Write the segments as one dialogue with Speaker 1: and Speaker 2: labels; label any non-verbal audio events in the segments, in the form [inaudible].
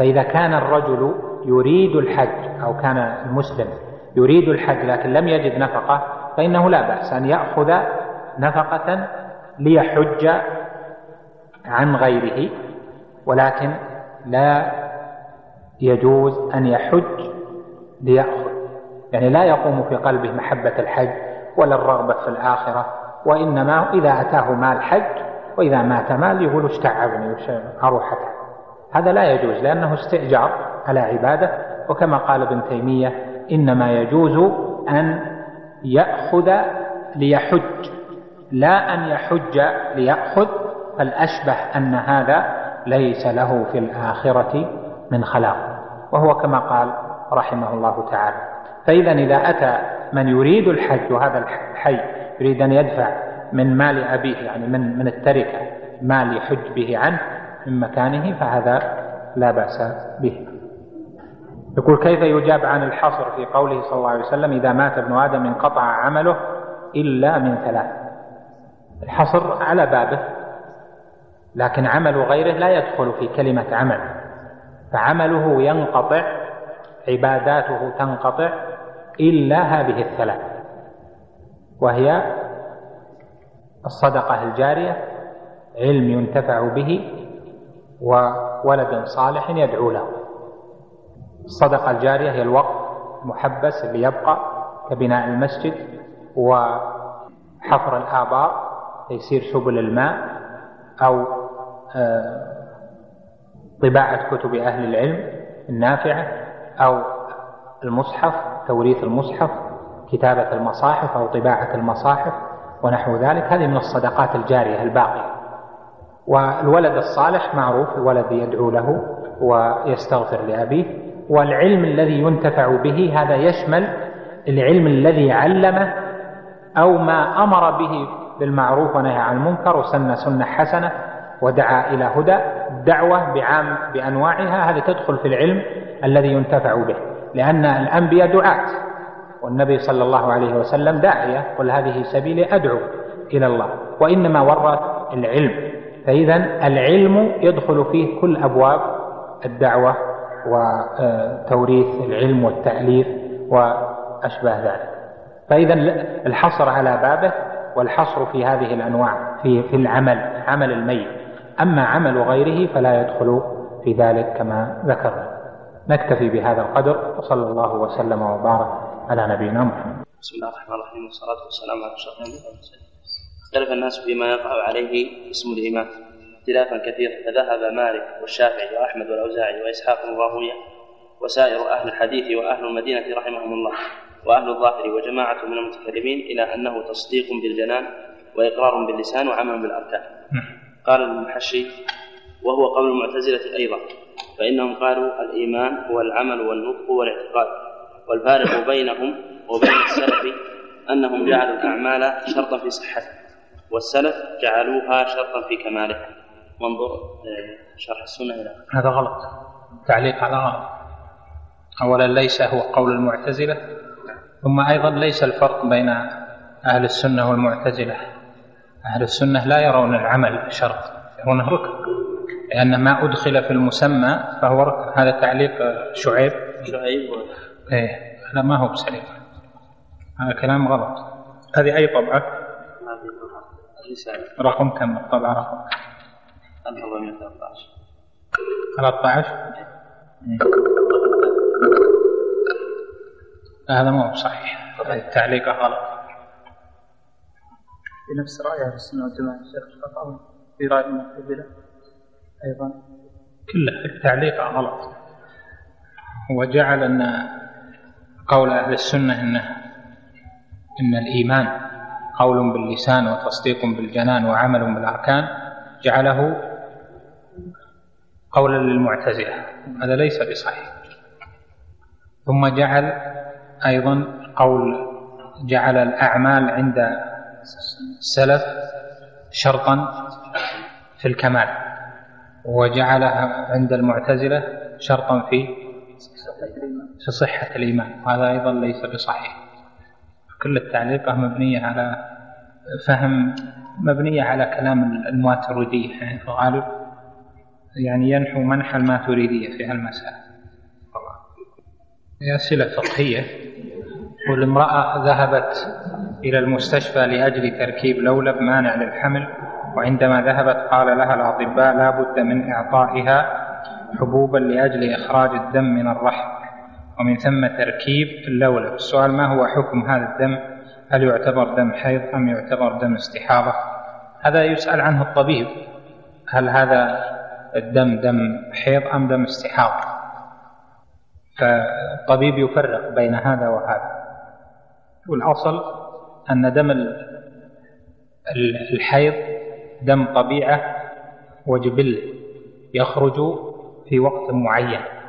Speaker 1: فإذا كان الرجل يريد الحج أو كان المسلم يريد الحج لكن لم يجد نفقة فإنه لا بأس أن يأخذ نفقة ليحج عن غيره ولكن لا يجوز أن يحج ليأخذ. يعني لا يقوم في قلبه محبة الحج ولا الرغبة في الآخرة وإنما إذا أتاه مال حج وإذا مات مال يقول اشتعبني أروح هذا لا يجوز لأنه استئجار على عبادة. وكما قال ابن تيمية إنما يجوز أن يأخذ ليحج. لا أن يحج ليأخذ فالأشبه أن هذا ليس له في الآخرة من خلاق. وهو كما قال رحمه الله تعالى فإذا إذا أتى من يريد الحج وهذا الحي يريد أن يدفع من مال أبيه يعني من من التركة مال يحج به عنه من مكانه فهذا لا بأس به. يقول كيف يجاب عن الحصر في قوله صلى الله عليه وسلم إذا مات ابن آدم انقطع عمله إلا من ثلاث الحصر على بابه لكن عمل غيره لا يدخل في كلمة عمل. فعمله ينقطع عباداته تنقطع إلا هذه الثلاث وهي الصدقة الجارية علم ينتفع به وولد صالح يدعو له. الصدقة الجارية هي الوقت المحبس اللي يبقى كبناء المسجد وحفر الآبار يصير سبل الماء أو آه، طباعة كتب أهل العلم النافعة أو المصحف توريث المصحف كتابة المصاحف أو طباعة المصاحف ونحو ذلك. هذه من الصدقات الجارية الباقية. والولد الصالح معروف الولد يدعو له ويستغفر لأبيه. والعلم الذي ينتفع به هذا يشمل العلم الذي علمه أو ما أمر به بالمعروف ونهى عن المنكر وسن سنة حسنة ودعا إلى هدى. الدعوة بعام بأنواعها هذه تدخل في العلم الذي ينتفع به لأن الأنبياء دعاة والنبي صلى الله عليه وسلم داعية قل هذه سبيلي أدعو إلى الله وإنما ورث العلم. فإذا العلم يدخل فيه كل أبواب الدعوة وتوريث العلم والتأليف وأشبه ذلك. فإذا الحصر على بابه والحصر في هذه الأنواع في في العمل عمل الميت. أما عمل غيره فلا يدخل في ذلك كما ذكرنا. نكتفي بهذا القدر وصلى الله وسلم وبارك على نبينا محمد.
Speaker 2: بسم الله الرحمن الرحيم والصلاة والسلام على أشرف الأنبياء اختلف الناس فيما يقع عليه اسم الإمام. اختلافا كثيرا. فذهب مالك والشافعي وأحمد والأوزاعي وإسحاق وراهوية وسائر أهل الحديث وأهل المدينة رحمهم الله. وأهل الظاهر وجماعة من المتكلمين إلى أنه تصديق بالجنان وإقرار باللسان وعمل بالأركان. قال المحشي وهو قول المعتزلة أيضا فإنهم قالوا الإيمان هو العمل والنطق والاعتقاد. والفارق بينهم وبين السلف أنهم جعلوا الأعمال شرطا في صحته والسلف جعلوها شرطا في كمالها. وانظر آه، شرح السنة إلى
Speaker 1: هذا غلط. تعليق على غلط أولا ليس هو قول المعتزلة ثم أيضا ليس الفرق بين أهل السنة والمعتزلة. أهل السنة لا يرون العمل شرط يرونه ركن. لأن ما أدخل في المسمى فهو ركن. هذا تعليق شعيب.
Speaker 2: شعيب
Speaker 1: إيه هذا ما هو بسليم. هذا كلام غلط. هذه أي طبعة؟ رقم كم؟ الطبعة رقم.
Speaker 2: 1413
Speaker 1: 13 هذا مو صحيح. التعليق غلط.
Speaker 3: بنفس رأي أهل السنة والجماعة الشيخ الخطأ في رأي المعتزلة أيضا.
Speaker 1: كله التعليق غلط. وجعل أن قول أهل السنة أنه إن الإيمان قول باللسان وتصديق بالجنان وعمل بالأركان جعله قولا للمعتزلة. هذا ليس بصحيح. ثم جعل أيضا قول جعل الأعمال عند السلف شرطا في الكمال وجعلها عند المعتزلة شرطا في في صحة الإيمان. وهذا أيضا ليس بصحيح. كل التعليقة مبنية على فهم مبنية على كلام الماترودية يعني في الغالب يعني ينحو منح الماتريدية في هالمسألة أسئلة فقهية. والامرأة ذهبت إلى المستشفى لأجل تركيب لولب مانع للحمل وعندما ذهبت قال لها الأطباء لا بد من إعطائها حبوبا لأجل إخراج الدم من الرحم. ومن ثم تركيب اللولب السؤال ما هو حكم هذا الدم؟ هل يعتبر دم حيض أم يعتبر دم استحاضة؟ هذا يسأل عنه الطبيب. هل هذا الدم دم حيض أم دم استحاضة؟ فالطبيب يفرق بين هذا وهذا. والأصل أن دم الحيض دم طبيعة وجبل يخرج في وقت معين.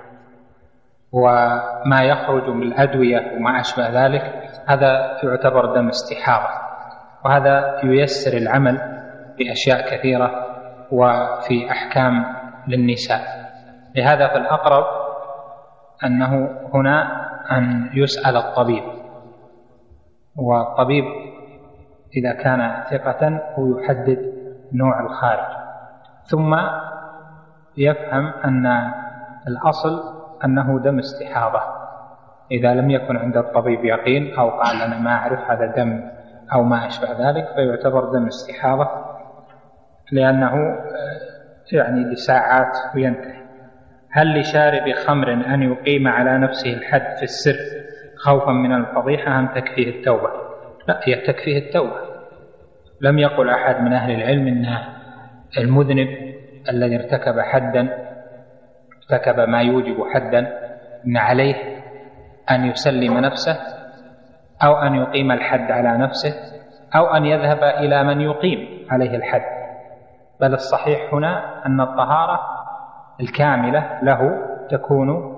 Speaker 1: وما يخرج من الأدوية وما أشبه ذلك هذا يعتبر دم استحاضة وهذا ييسر العمل بأشياء كثيرة وفي أحكام للنساء. لهذا فالأقرب أنه هنا أن يسأل الطبيب والطبيب إذا كان ثقة هو يحدد نوع الخارج ثم يفهم أن الأصل أنه دم استحاضة. إذا لم يكن عند الطبيب يقين أو قال أنا ما أعرف هذا دم أو ما أشبه ذلك فيعتبر دم استحاضة لأنه يعني لساعات وينتهي. هل لشارب خمر أن يقيم على نفسه الحد في السر خوفا من الفضيحة أم تكفيه التوبة؟ لا هي تكفيه التوبة. لم يقل أحد من أهل العلم أن المذنب الذي ارتكب حدا ارتكب ما يوجب حدا ان عليه أن يسلم نفسه أو أن يقيم الحد على نفسه أو أن يذهب إلى من يقيم عليه الحد. بل الصحيح هنا أن الطهارة الكاملة له تكون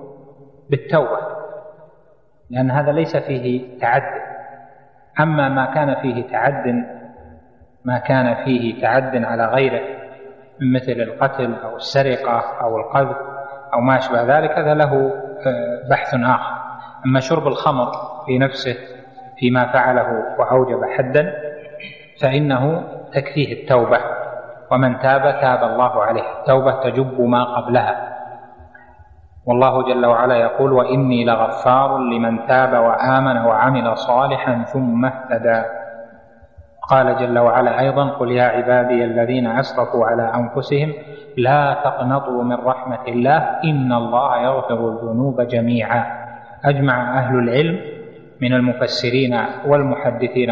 Speaker 1: بالتوبة لأن هذا ليس فيه تعد. أما ما كان فيه تعد ما كان فيه تعد على غيره من مثل القتل أو السرقة أو القذف أو ما أشبه ذلك هذا له آه، بحث آخر. أما شرب الخمر في نفسه فيما فعله وأوجب حدا فإنه تكفيه التوبة. ومن تاب تاب الله عليه. التوبة تجب ما قبلها. والله جل وعلا يقول وإني لغفار لمن تاب وآمن وعمل صالحا ثم اهتدى. قال جل وعلا أيضا قل يا عبادي الذين أسرفوا على أنفسهم لا تقنطوا من رحمة الله إن الله يغفر الذنوب جميعا. أجمع أهل العلم من المفسرين والمحدثين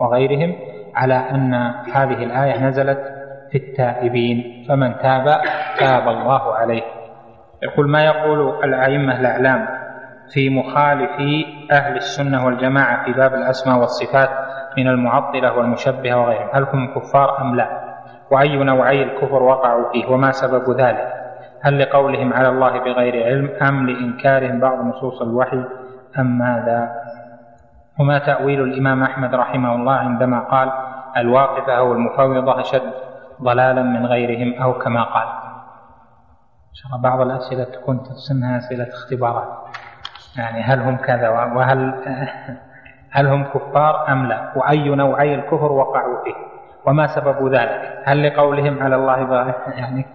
Speaker 1: وغيرهم على أن هذه الآية نزلت في التائبين فمن تاب تاب الله عليه. يقول ما يقول الأئمة الأعلام في مخالفي أهل السنة والجماعة في باب الأسماء والصفات من المعطلة والمشبهة وغيرهم. هل هم كفار أم لا؟ وأي نوعي الكفر وقعوا فيه؟ وما سبب ذلك؟ هل لقولهم على الله بغير علم أم لإنكارهم بعض نصوص الوحي أم ماذا؟ وما تأويل الإمام أحمد رحمه الله عندما قال الواقفة أو المفوضة أشد ضلالا من غيرهم أو كما قال. إن شاء الله بعض الأسئلة تكون تصنها أسئلة اختبارات. يعني هل هم كذا؟ وهل هل هم كفار أم لا؟ وأي نوعي الكفر وقعوا فيه؟ وما سبب ذلك؟ هل لقولهم على الله [laughs] يعني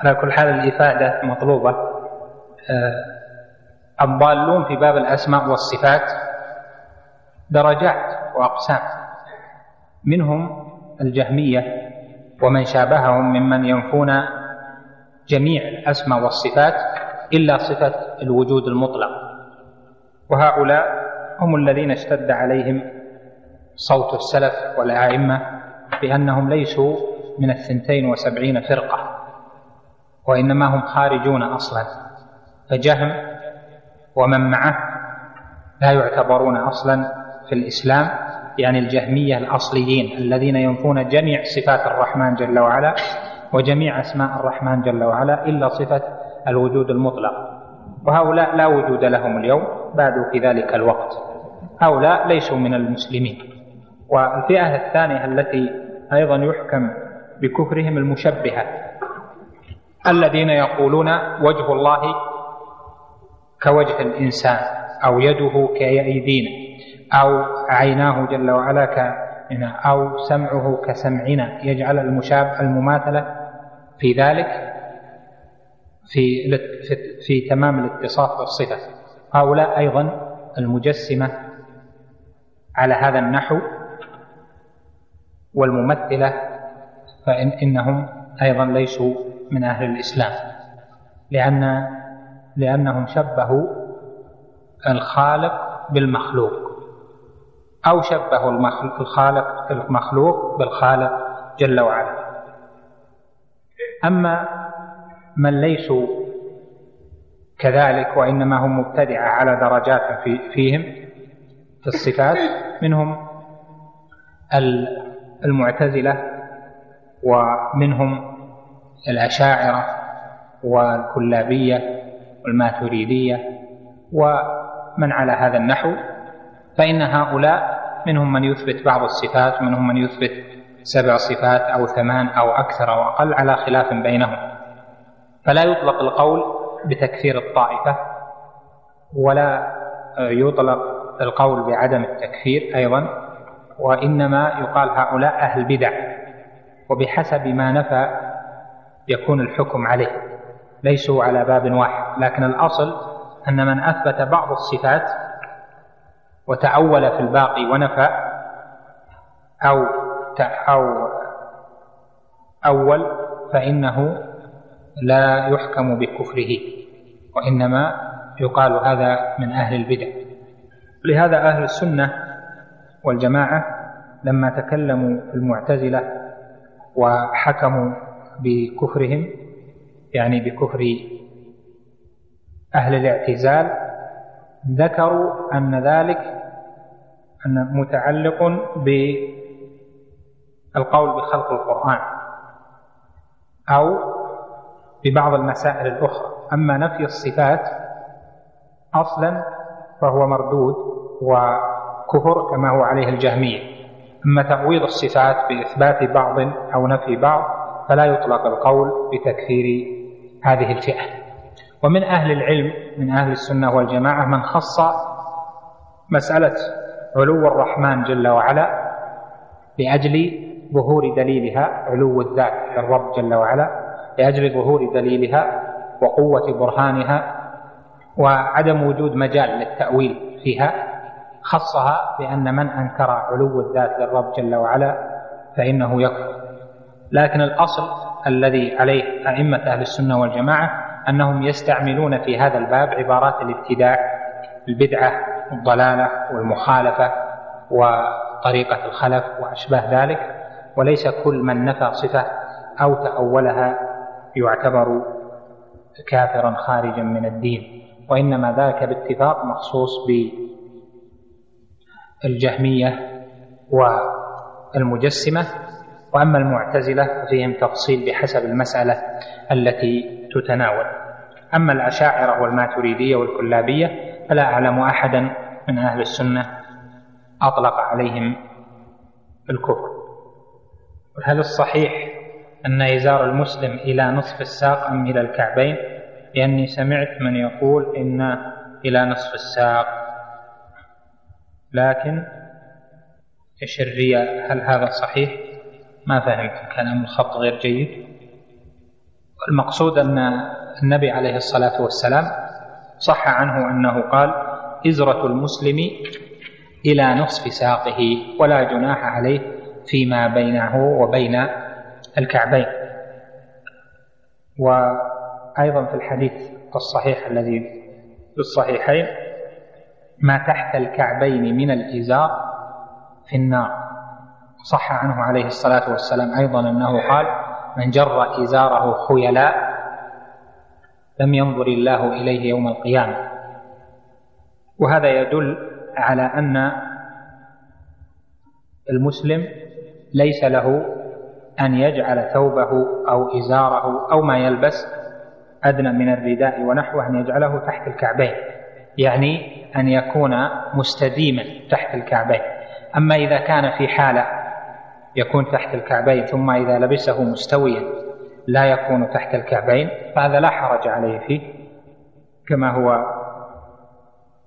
Speaker 1: على كل حال الإفادة مطلوبة. آه، الضالون في باب الأسماء والصفات درجات وأقسام. منهم الجهمية ومن شابههم ممن ينفون جميع الأسماء والصفات إلا صفة الوجود المطلق. وهؤلاء هم الذين اشتد عليهم صوت السلف والأئمة بأنهم ليسوا من الثنتين وسبعين فرقة وإنما هم خارجون أصلا. فجهم ومن معه لا يعتبرون أصلا في الإسلام يعني الجهمية الأصليين الذين ينفون جميع صفات الرحمن جل وعلا وجميع أسماء الرحمن جل وعلا إلا صفة الوجود المطلق. وهؤلاء لا وجود لهم اليوم بعد في ذلك الوقت. هؤلاء ليسوا من المسلمين. والفئة الثانية التي أيضا يحكم بكفرهم المشبهة الذين يقولون وجه الله كوجه الإنسان أو يده كأيدينا أو عيناه جل وعلا كإنا أو سمعه كسمعنا يجعل المشاب المماثلة في ذلك في في تمام الاتصاف بالصفة. هؤلاء أيضا المجسمة على هذا النحو والممثلة فإن إنهم أيضا ليسوا من أهل الإسلام لأن لأنهم شبهوا الخالق بالمخلوق أو شبهوا الخالق المخلوق بالخالق جل وعلا. أما من ليسوا كذلك وإنما هم مبتدعة على درجات في فيهم في الصفات منهم المعتزلة ومنهم الأشاعرة والكلابية والماتريدية ومن على هذا النحو فإن هؤلاء منهم من يثبت بعض الصفات ومنهم من يثبت سبع صفات أو ثمان أو أكثر أو أقل على خلاف بينهم. فلا يطلق القول بتكفير الطائفة ولا يطلق القول بعدم التكفير أيضا وإنما يقال هؤلاء أهل بدع وبحسب ما نفى يكون الحكم عليه ليسوا على باب واحد. لكن الأصل أن من أثبت بعض الصفات وتأول في الباقي ونفى أو أو أول فإنه لا يحكم بكفره وإنما يقال هذا من أهل البدع. لهذا أهل السنة والجماعة لما تكلموا في المعتزلة وحكموا بكفرهم يعني بكفر أهل الاعتزال ذكروا أن ذلك أن متعلق بالقول بخلق القرآن أو ببعض المسائل الأخرى. أما نفي الصفات أصلا فهو مردود وكفر كما هو عليه الجهمية. أما تأويل الصفات بإثبات بعض أو نفي بعض فلا يطلق القول بتكفير هذه الفئة. ومن أهل العلم من أهل السنة والجماعة من خص مسألة علو الرحمن جل وعلا لأجل ظهور دليلها علو الذات للرب جل وعلا. لأجل ظهور دليلها وقوة برهانها وعدم وجود مجال للتأويل فيها خصها بأن من أنكر علو الذات للرب جل وعلا فإنه يكفر. لكن الأصل الذي عليه أئمة أهل السنة والجماعة أنهم يستعملون في هذا الباب عبارات الابتداع البدعة الضلالة والمخالفة وطريقة الخلف وأشباه ذلك وليس كل من نفى صفة أو تأولها يعتبر كافرا خارجا من الدين وإنما ذاك باتفاق مخصوص الجهمية والمجسمة. وأما المعتزلة ففيهم تفصيل بحسب المسألة التي تتناول. أما الأشاعرة والماتريدية والكلابية فلا أعلم أحدا من أهل السنة أطلق عليهم الكفر. هل الصحيح أن إزار المسلم إلى نصف الساق أم إلى الكعبين؟ لأني سمعت من يقول إن إلى نصف الساق. لكن إيش الرياء؟ هل هذا صحيح؟ ما فهمت. كلام الخط غير جيد. المقصود أن النبي عليه الصلاة والسلام صح عنه أنه قال إزرة المسلم إلى نصف ساقه ولا جناح عليه فيما بينه وبين الكعبين. وأيضا في الحديث الصحيح الذي في الصحيحين ما تحت الكعبين من الإزار في النار. صح عنه عليه الصلاة والسلام أيضا أنه قال من جر إزاره خيلاء لم ينظر الله إليه يوم القيامة وهذا يدل على أن المسلم ليس له أن يجعل ثوبه أو إزاره أو ما يلبس أدنى من الرداء ونحوه أن يجعله تحت الكعبين. يعني أن يكون مستديما تحت الكعبين. أما إذا كان في حالة يكون تحت الكعبين ثم إذا لبسه مستويا لا يكون تحت الكعبين فهذا لا حرج عليه فيه كما هو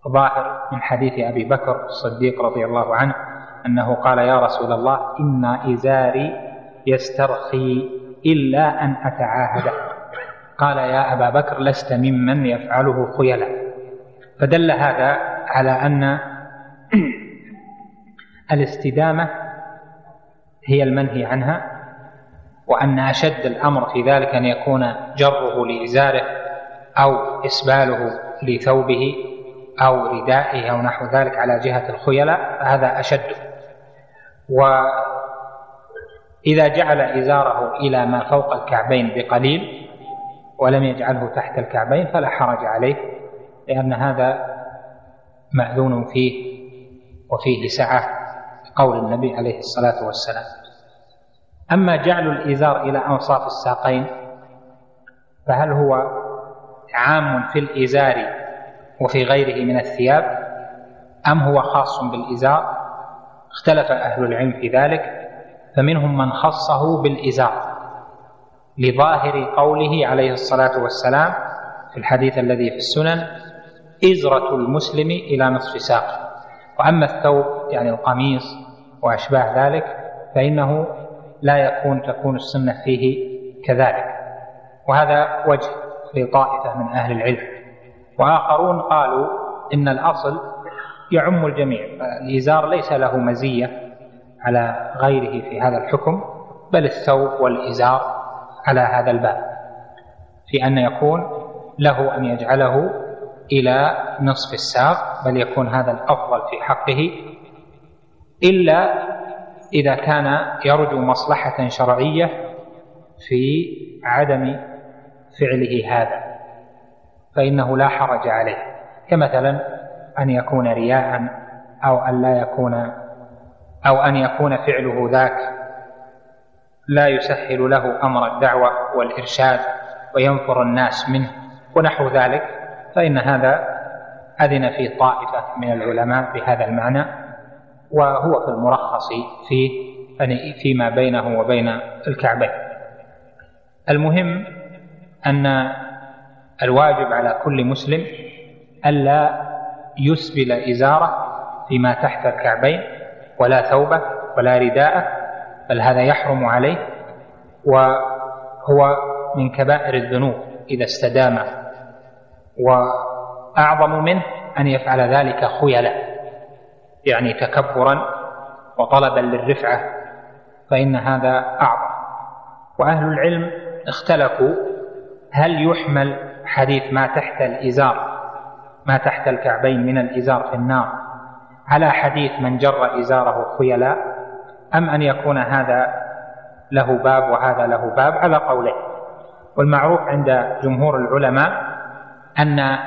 Speaker 1: ظاهر من حديث أبي بكر الصديق رضي الله عنه أنه قال يا رسول الله إن إزاري يسترخي إلا أن أتعاهده قال يا أبا بكر لست ممن يفعله خيلا. فدل هذا على أن [clears throat] الاستدامة هي المنهي عنها وأن أشد الأمر في ذلك أن يكون جره لإزاره أو إسباله لثوبه أو ردائه أو نحو ذلك على جهة الخيلاء فهذا أشد. وإذا جعل إزاره إلى ما فوق الكعبين بقليل ولم يجعله تحت الكعبين فلا حرج عليه لأن هذا مأذون فيه وفيه سعة قول النبي عليه الصلاة والسلام. أما جعل الإزار إلى أنصاف الساقين فهل هو عام في الإزار وفي غيره من الثياب أم هو خاص بالإزار؟ اختلف أهل العلم في ذلك. فمنهم من خصه بالإزار لظاهر قوله عليه الصلاة والسلام في الحديث الذي في السنن إزرة المسلم إلى نصف ساق. وأما الثوب يعني القميص وأشباه ذلك فإنه لا يكون تكون السنة فيه كذلك. وهذا وجه لطائفة من أهل العلم. وآخرون قالوا إن الأصل يعم الجميع الإزار ليس له مزية. على غيره في هذا الحكم بل الثوب والإزار على هذا الباب في أن يكون له أن يجعله إلى نصف الساق بل يكون هذا الأفضل في حقه إلا إذا كان يرجو مصلحة شرعية في عدم فعله هذا فإنه لا حرج عليه كمثلا أن يكون رياء أو أن لا يكون أو أن يكون فعله ذاك لا يسهل له أمر الدعوة والإرشاد وينفر الناس منه ونحو ذلك فإن هذا أذن فيه طائفة من العلماء بهذا المعنى وهو في المرخص يعني فيما بينه وبين الكعبين. المهم أن الواجب على كل مسلم ألا يسبل إزارة فيما تحت الكعبين ولا ثوبه ولا رداءه بل هذا يحرم عليه وهو من كبائر الذنوب إذا استدام وأعظم منه أن يفعل ذلك خيلا يعني تكبرا وطلبا للرفعة فإن هذا أعظم. وأهل العلم اختلفوا هل يحمل حديث ما تحت الإزار ما تحت الكعبين من الإزار في النار على حديث من جر إزاره خيلاء أم أن يكون هذا له باب وهذا له باب؟ على قولين والمعروف عند جمهور العلماء أن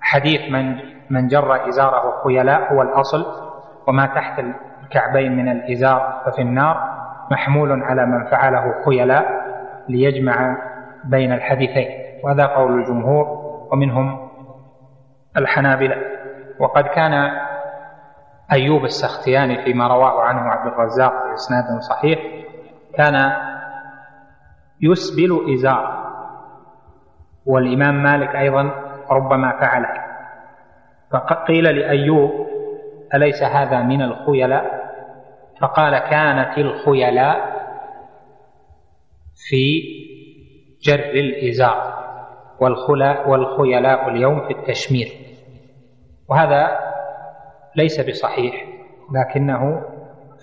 Speaker 1: حديث من من جر إزاره خيلاء هو الأصل وما تحت الكعبين من الإزار ففي النار محمول على من فعله خيلاء ليجمع بين الحديثين. وهذا قول الجمهور ومنهم الحنابلة. وقد كان أيوب السختياني فيما رواه عنه عبد الرزاق في إسناد صحيح كان يسبل إزار والإمام مالك أيضا ربما فعله. فقيل لأيوب أليس هذا من الخيلاء؟ فقال كانت الخيلاء في جر الإزار والخلا والخيلاء اليوم في التشمير. وهذا ليس بصحيح لكنه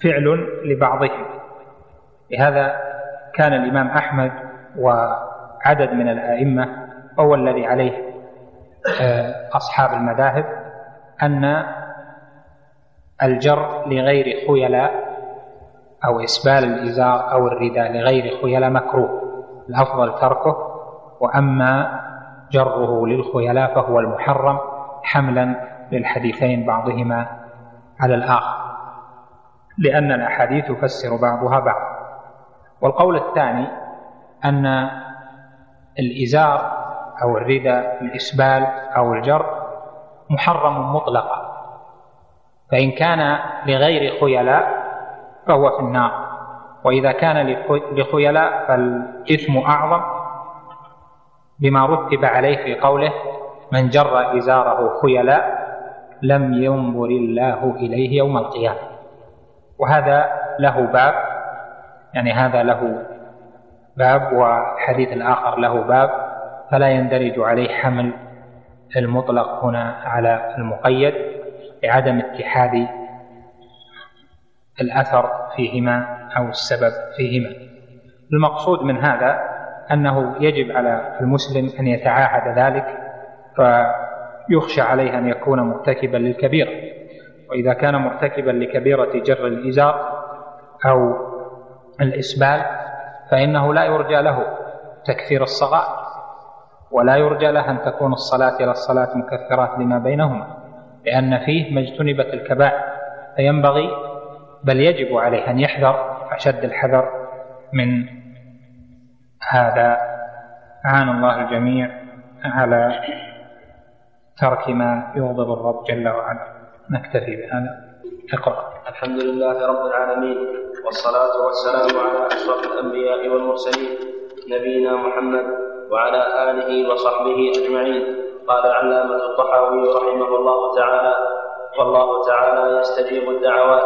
Speaker 1: فعل لبعضهم. لهذا كان الإمام أحمد وعدد من الأئمة هو الذي عليه آه، أصحاب المذاهب أن الجر لغير خيلاء أو إسبال الإزار أو الرداء لغير خيلاء مكروه الأفضل تركه. وأما جره للخيلاء فهو المحرم حملا للحديثين بعضهما على الآخر لأن الأحاديث تفسر بعضها بعض. والقول الثاني أن الإزار أو الرداء الإسبال أو الجر محرم مطلقا فإن كان لغير خيلاء فهو في النار وإذا كان لخيلاء فالإثم أعظم بما رتب عليه في قوله من جر إزاره خيلاء لم ينظر الله إليه يوم القيامة. وهذا له باب يعني هذا له باب وحديث الآخر له باب فلا يندرج عليه حمل المطلق هنا على المقيد لعدم اتحاد الأثر فيهما أو السبب فيهما. المقصود من هذا أنه يجب على المسلم أن يتعاهد ذلك فيخشى عليه أن يكون مرتكبا للكبيرة. وإذا كان مرتكبا لكبيرة جر الإزار أو الإسبال فإنه لا يرجى له تكفير الصغائر ولا يرجى له أن تكون الصلاة إلى الصلاة مكفرات لما بينهما لأن فيه ما اجتنبت الكبائر. فينبغي بل يجب عليه أن يحذر أشد الحذر من هذا. أعان الله الجميع على ترك ما يغضب الرب جل وعلا. نكتفي بهذا. اقرأ.
Speaker 2: الحمد لله رب العالمين والصلاة والسلام على أشرف الأنبياء والمرسلين نبينا محمد وعلى آله وصحبه أجمعين. قال العلامة الطحاوي رحمه الله تعالى والله تعالى يستجيب الدعوات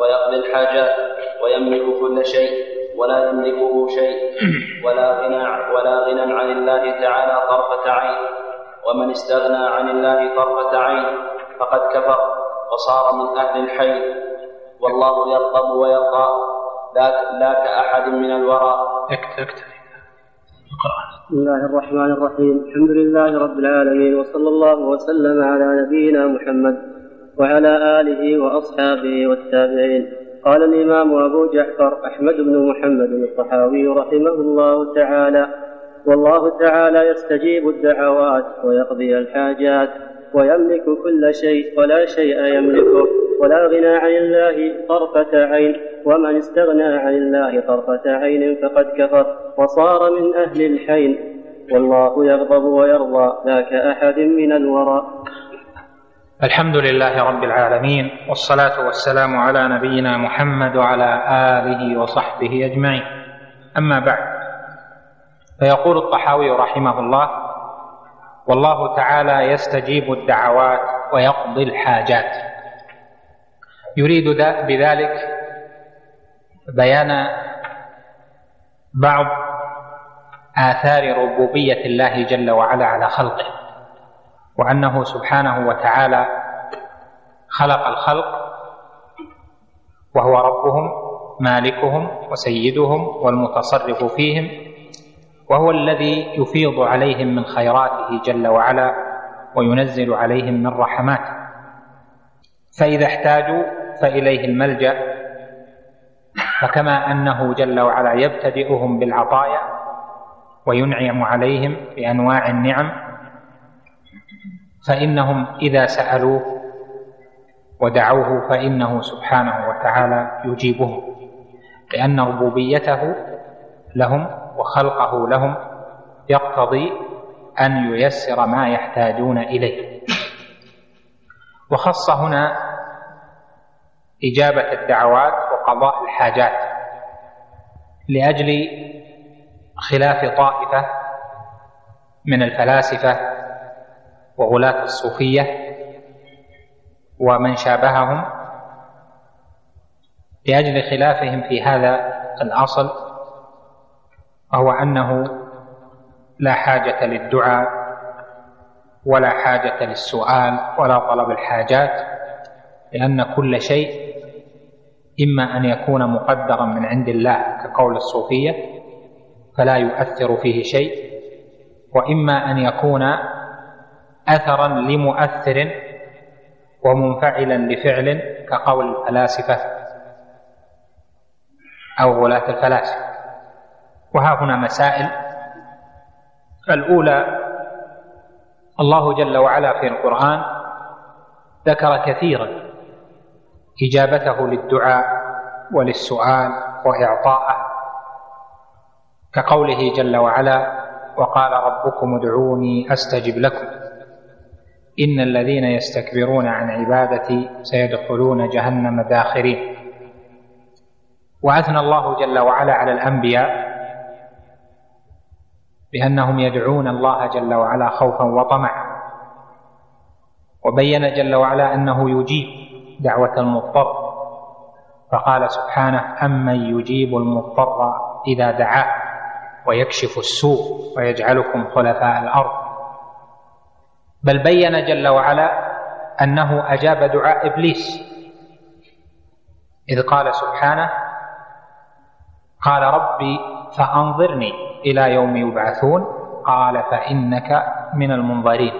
Speaker 2: ويقضي الحاجات ويملك كل شيء ولا يملكه شيء ولا غنى ولا غنى عن الله تعالى طرفة عين. ومن استغنى عن الله طرفة عين فقد كفر وصار من أهل الحي. والله يغضب ويرضى. لا لا كأحد من الورى.
Speaker 1: اكتب
Speaker 4: بسم الله الرحمن الرحيم. الحمد لله رب العالمين وصلى الله وسلم على نبينا محمد وعلى آله وأصحابه والتابعين. قال الإمام أبو جعفر أحمد بن محمد الطحاوي رحمه الله تعالى والله تعالى يستجيب الدعوات ويقضي الحاجات ويملك كل شيء ولا شيء يملكه ولا غنى عن الله طرفة عين ومن استغنى عن الله طرفة عين فقد كفر وصار من أهل الحين والله يغضب ويرضى لا كأحد من الورى.
Speaker 1: الحمد لله رب العالمين والصلاة والسلام على نبينا محمد وعلى آله وصحبه أجمعين. أما بعد فيقول الطحاوي رحمه الله والله تعالى يستجيب الدعوات ويقضي الحاجات. يريد بذلك بيان بعض آثار ربوبية الله جل وعلا على خلقه وأنه سبحانه وتعالى خلق الخلق وهو ربهم مالكهم وسيدهم والمتصرف فيهم وهو الذي يفيض عليهم من خيراته جل وعلا وينزل عليهم من رحماته. فإذا احتاجوا فإليه الملجأ. فكما أنه جل وعلا يبتدئهم بالعطايا وينعم عليهم بأنواع النعم فإنهم إذا سألوه ودعوه فإنه سبحانه وتعالى يجيبهم لأن ربوبيته لهم وخلقه لهم يقتضي أن ييسر ما يحتاجون إليه. وخص هنا إجابة الدعوات وقضاء الحاجات لأجل خلاف طائفة من الفلاسفة وغلاة الصوفية ومن شابههم لأجل خلافهم في هذا الأصل وهو أنه لا حاجة للدعاء ولا حاجة للسؤال ولا طلب الحاجات لأن كل شيء إما أن يكون مقدرا من عند الله كقول الصوفية فلا يؤثر فيه شيء وإما أن يكون أثرا لمؤثر ومنفعلا لفعل كقول الفلاسفة أو غلاة الفلاسفة. وها هنا مسائل. الأولى الله جل وعلا في القرآن ذكر كثيرا إجابته للدعاء وللسؤال وإعطاءه كقوله جل وعلا وقال ربكم ادعوني أستجب لكم. إن الذين يستكبرون عن عبادتي سيدخلون جهنم داخرين. وأثنى الله جل وعلا على الأنبياء بأنهم يدعون الله جل وعلا خوفا وطمعا. وبين جل وعلا أنه يجيب دعوة المضطر. فقال سبحانه أمن يجيب المضطر إذا دعاه ويكشف السوء ويجعلكم خلفاء الأرض. بل بين جل وعلا أنه أجاب دعاء إبليس. إذ قال سبحانه قال ربي فأنظرني إلى يوم يبعثون قال فإنك من المنظرين.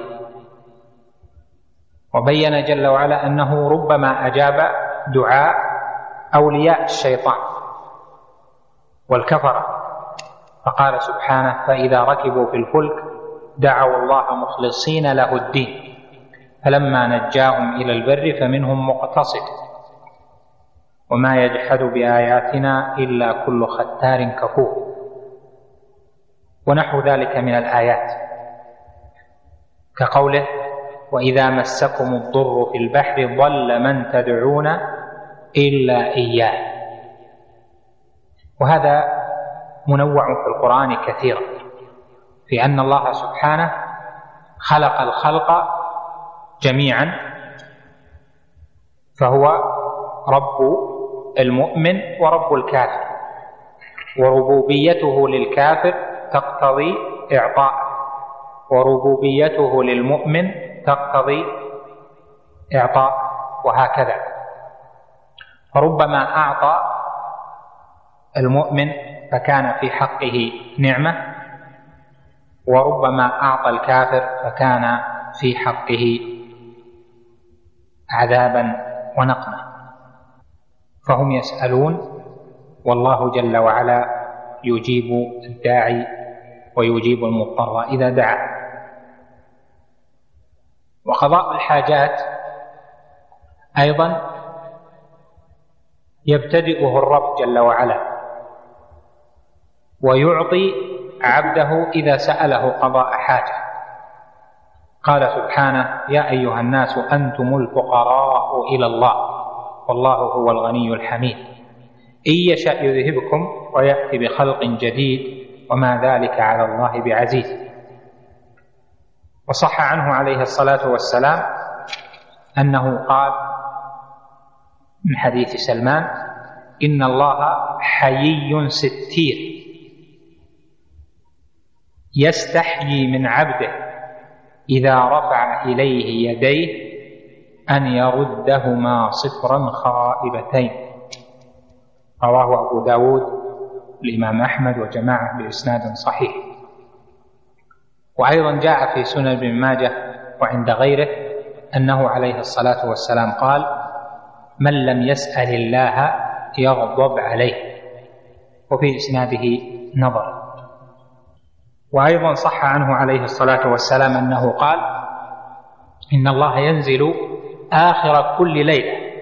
Speaker 1: وبين جل وعلا أنه ربما أجاب دعاء أولياء الشيطان والكفرة. فقال سبحانه فإذا ركبوا في الفلك دعوا الله مخلصين له الدين. فلما نجاهم إلى البر فمنهم مقتصد. وما يجحد بآياتنا إلا كل ختار كفور. ونحو ذلك من الآيات. كقوله وإذا مسكم الضر في البحر ضل من تدعون إلا إياه. وهذا منوع في القرآن كثيرا في أن الله سبحانه خلق الخلق جميعا فهو رب المؤمن ورب الكافر وربوبيته للكافر تقتضي إعطاء وربوبيته للمؤمن تقتضي إعطاء وهكذا. فربما أعطى المؤمن فكان في حقه نعمة وربما أعطى الكافر فكان في حقه عذابا ونقمه فهم يسألون والله جل وعلا يجيب الداعي ويجيب المضطر إذا دعا. وقضاء الحاجات أيضا يبتدئه الرب جل وعلا ويعطي عبده إذا سأله قضاء حاجة. قال سبحانه يا أيها الناس أنتم الفقراء إلى الله والله هو الغني الحميد. إن يشا يذهبكم ويأتي بخلق جديد وما ذلك على الله بعزيز. وصح عنه عليه الصلاة والسلام أنه قال من حديث سلمان إن الله حيي ستير. يستحيي من عبده إذا رفع إليه يديه أن يردهما صفرا خائبتين. رواه أبو داود الامام أحمد وجماعة بإسناد صحيح. وأيضا جاء في سنن ابن ماجه وعند غيره أنه عليه الصلاة والسلام قال من لم يسأل الله يغضب عليه. وفي إسناده نظر. وأيضا صح عنه عليه الصلاة والسلام أنه قال إن الله ينزل آخر كل ليلة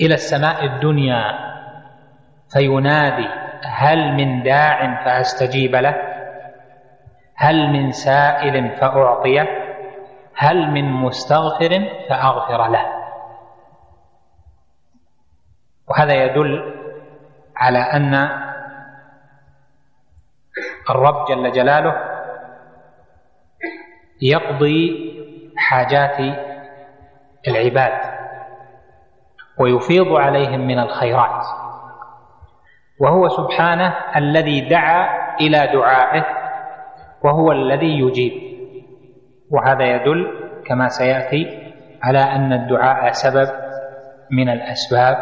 Speaker 1: إلى السماء الدنيا فينادي هل من داع فأستجيب له؟ هل من سائل فأعطيه؟ هل من مستغفر فأغفر له؟ وهذا يدل على أن الرب جل جلاله يقضي حاجات العباد ويفيض عليهم من الخيرات. وهو سبحانه الذي دعا إلى دعائه وهو الذي يجيب. وهذا يدل كما سيأتي على أن الدعاء سبب من الأسباب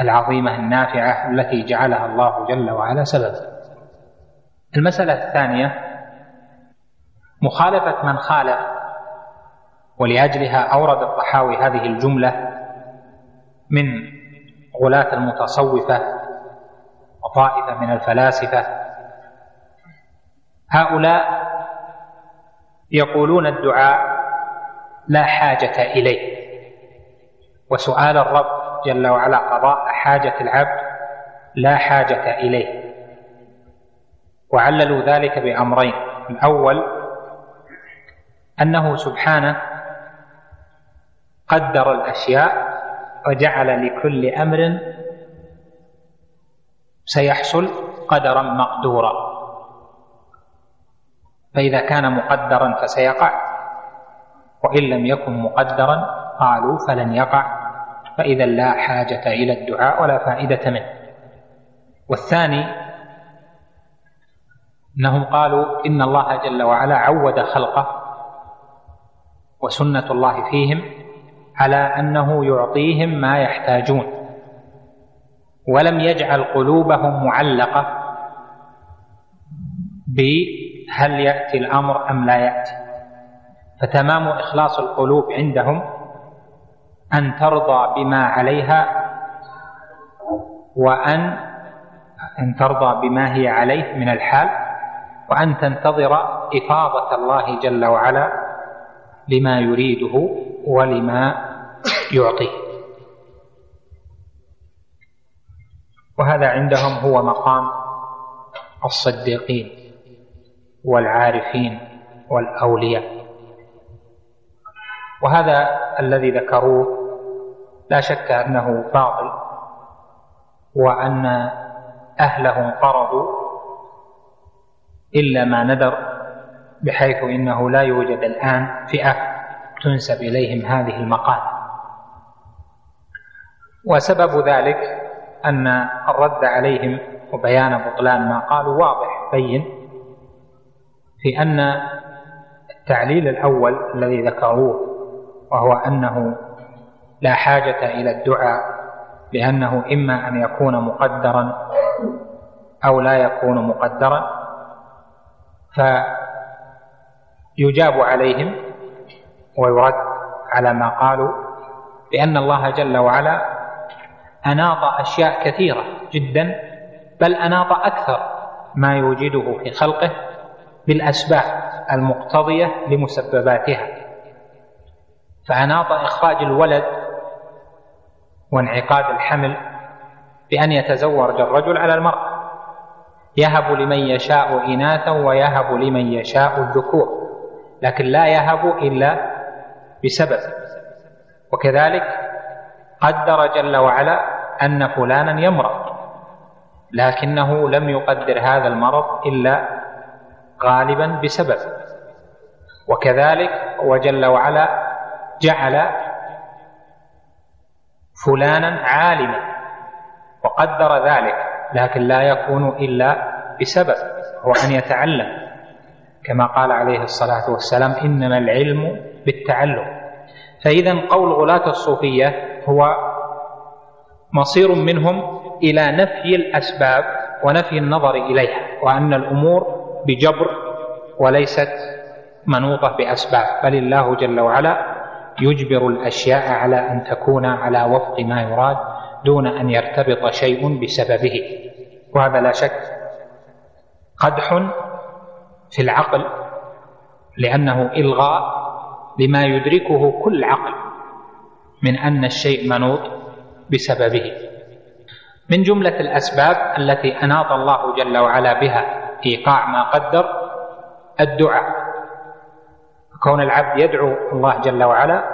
Speaker 1: العظيمة النافعة التي جعلها الله جل وعلا سببا. المسألة الثانية مخالفة من خالف ولأجلها أورد الطحاوي هذه الجملة من غلاة المتصوفة وطائفة من الفلاسفة. هؤلاء يقولون الدعاء لا حاجة إليه. وسؤال الرب جل وعلا قضاء حاجة العبد لا حاجة إليه. وعللوا ذلك بأمرين. الأول أنه سبحانه قدر الأشياء وجعل لكل أمر سيحصل قدرا مقدورا. فإذا كان مقدرا فسيقع وإن لم يكن مقدرا قالوا فلن يقع. فإذا لا حاجة إلى الدعاء ولا فائدة منه. والثاني أنهم قالوا إن الله جل وعلا عود خلقه وسنة الله فيهم على أنه يعطيهم ما يحتاجون. ولم يجعل قلوبهم معلقة بهل يأتي الأمر أم لا يأتي. فتمام إخلاص القلوب عندهم أن ترضى بما عليها وأن أن ترضى بما هي عليه من الحال وأن تنتظر إفاضة الله جل وعلا لما يريده ولما يعطيه. وهذا عندهم هو مقام الصديقين والعارفين والأولياء. وهذا الذي ذكروه لا شك أنه باطل وأن اهله انقرضوا إلا ما ندر بحيث إنه لا يوجد الآن فئة تنسب إليهم هذه المقال. وسبب ذلك أن الرد عليهم وبيان بطلان ما قالوا واضح بين في أن التعليل الأول الذي ذكروه وهو أنه لا حاجة إلى الدعاء لأنه إما أن يكون مقدرا أو لا يكون مقدرا فيجاب عليهم ويرد على ما قالوا لأن الله جل وعلا أناط أشياء كثيرة جدا بل أناط أكثر ما يوجده في خلقه بالأسباب المقتضية لمسبباتها. فأناط إخراج الولد وانعقاد الحمل بأن يتزوج الرجل على المرأة يهب لمن يشاء إناثا ويهب لمن يشاء الذكور لكن لا يهب إلا بسبب. وكذلك قدر جل وعلا أن فلانا يمرض لكنه لم يقدر هذا المرض إلا غالبا بسبب. وكذلك وجل وعلا جعل فلانا عالما وقدر ذلك لكن لا يكون إلا بسبب هو أن يتعلم. كما قال عليه الصلاة والسلام إنما العلم بالتعلم. فاذا قول غلاة الصوفية هو مصير منهم إلى نفي الأسباب ونفي النظر إليها وأن الأمور بجبر وليست منوطة بأسباب بل الله جل وعلا يجبر الأشياء على أن تكون على وفق ما يراد دون أن يرتبط شيء بسببه. وهذا لا شك قدح في العقل لأنه إلغاء لما يدركه كل عقل من أن الشيء منوط بسببه. من جملة الأسباب التي أناط الله جل وعلا بها إيقاع ما قدر الدعاء. كون العبد يدعو الله جل وعلا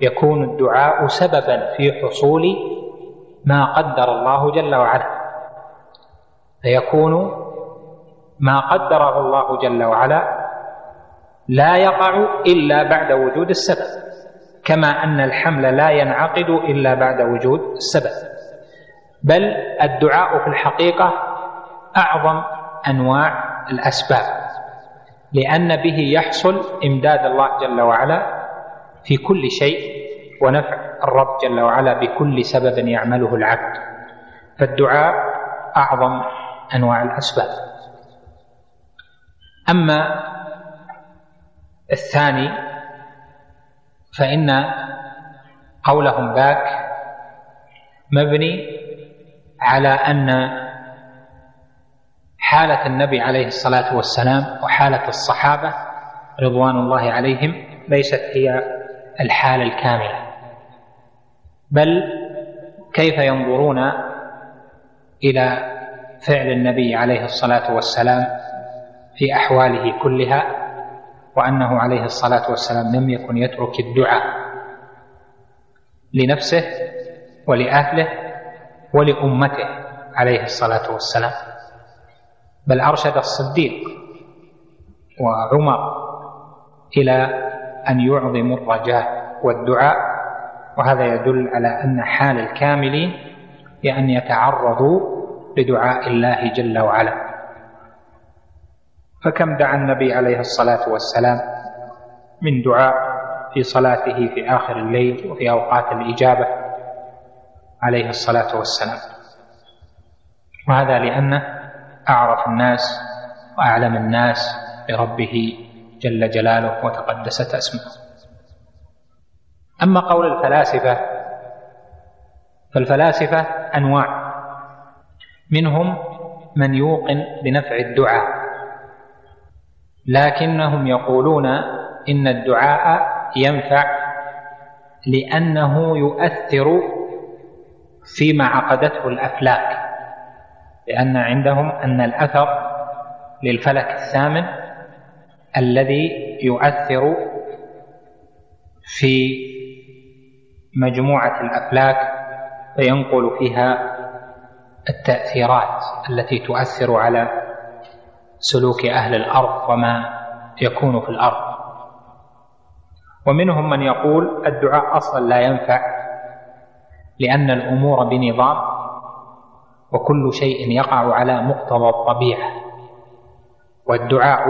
Speaker 1: يكون الدعاء سببا في حصول ما قدر الله جل وعلا. فيكون ما قدره الله جل وعلا لا يقع إلا بعد وجود السبب. كما أن الحمل لا ينعقد إلا بعد وجود السبب. بل الدعاء في الحقيقة أعظم أنواع الأسباب لأن به يحصل إمداد الله جل وعلا في كل شيء ونفع الرب جل وعلا بكل سبب يعمله العبد. فالدعاء أعظم أنواع الأسباب. أما الثاني فإن قولهم ذاك مبني على أن حالة النبي عليه الصلاة والسلام وحالة الصحابة رضوان الله عليهم ليست هي الحالة الكاملة بل كيف ينظرون إلى فعل النبي عليه الصلاة والسلام في أحواله كلها؟ وأنه عليه الصلاة والسلام لم يكن يترك الدعاء لنفسه ولأهله ولأمته عليه الصلاة والسلام بل أرشد الصديق وعمر إلى أن يعظموا الرجاء والدعاء وهذا يدل على أن حال الكاملين أن يتعرضوا لدعاء الله جل وعلا. فكم دعا النبي عليه الصلاة والسلام من دعاء في صلاته في آخر الليل وفي أوقات الإجابة عليه الصلاة والسلام. وهذا لأنه أعرف الناس وأعلم الناس بربه جل جلاله وتقدست أسماؤه أما قول الفلاسفة فالفلاسفة أنواع منهم من يوقن بنفع الدعاء. لكنهم يقولون إن الدعاء ينفع لأنه يؤثر فيما عقدته الأفلاك لأن عندهم أن الأثر للفلك الثامن الذي يؤثر في مجموعة الأفلاك فينقل فيها التأثيرات التي تؤثر على سلوك أهل الأرض وما يكون في الأرض. ومنهم من يقول الدعاء أصلا لا ينفع لأن الأمور بنظام وكل شيء يقع على مقتضى الطبيعة والدعاء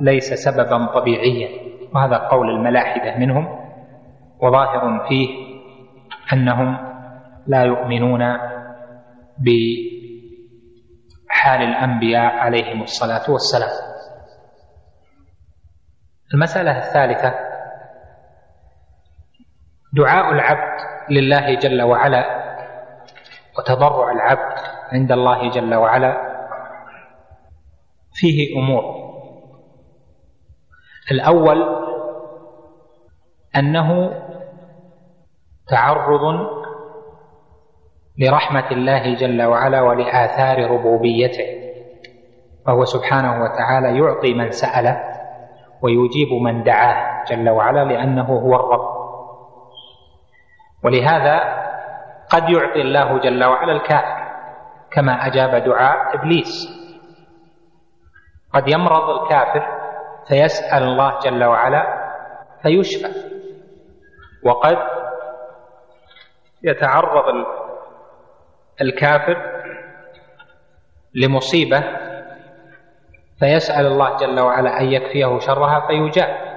Speaker 1: ليس سببا طبيعيا. وهذا قول الملاحدة منهم وظاهر فيه أنهم لا يؤمنون بحال الأنبياء عليهم الصلاة والسلام. المسألة الثالثة دعاء العبد لله جل وعلا وتضرع العبد عند الله جل وعلا فيه أمور. الأول أنه تعرض لرحمة الله جل وعلا ولآثار ربوبيته. فهو سبحانه وتعالى يعطي من سأله ويجيب من دعاه جل وعلا لأنه هو الرب. ولهذا قد يعطي الله جل وعلا الكافر كما أجاب دعاء إبليس. قد يمرض الكافر فيسأل الله جل وعلا فيشفى. وقد يتعرض الكافر لمصيبة فيسأل الله جل وعلا أن يكفيه شرها فيجاب.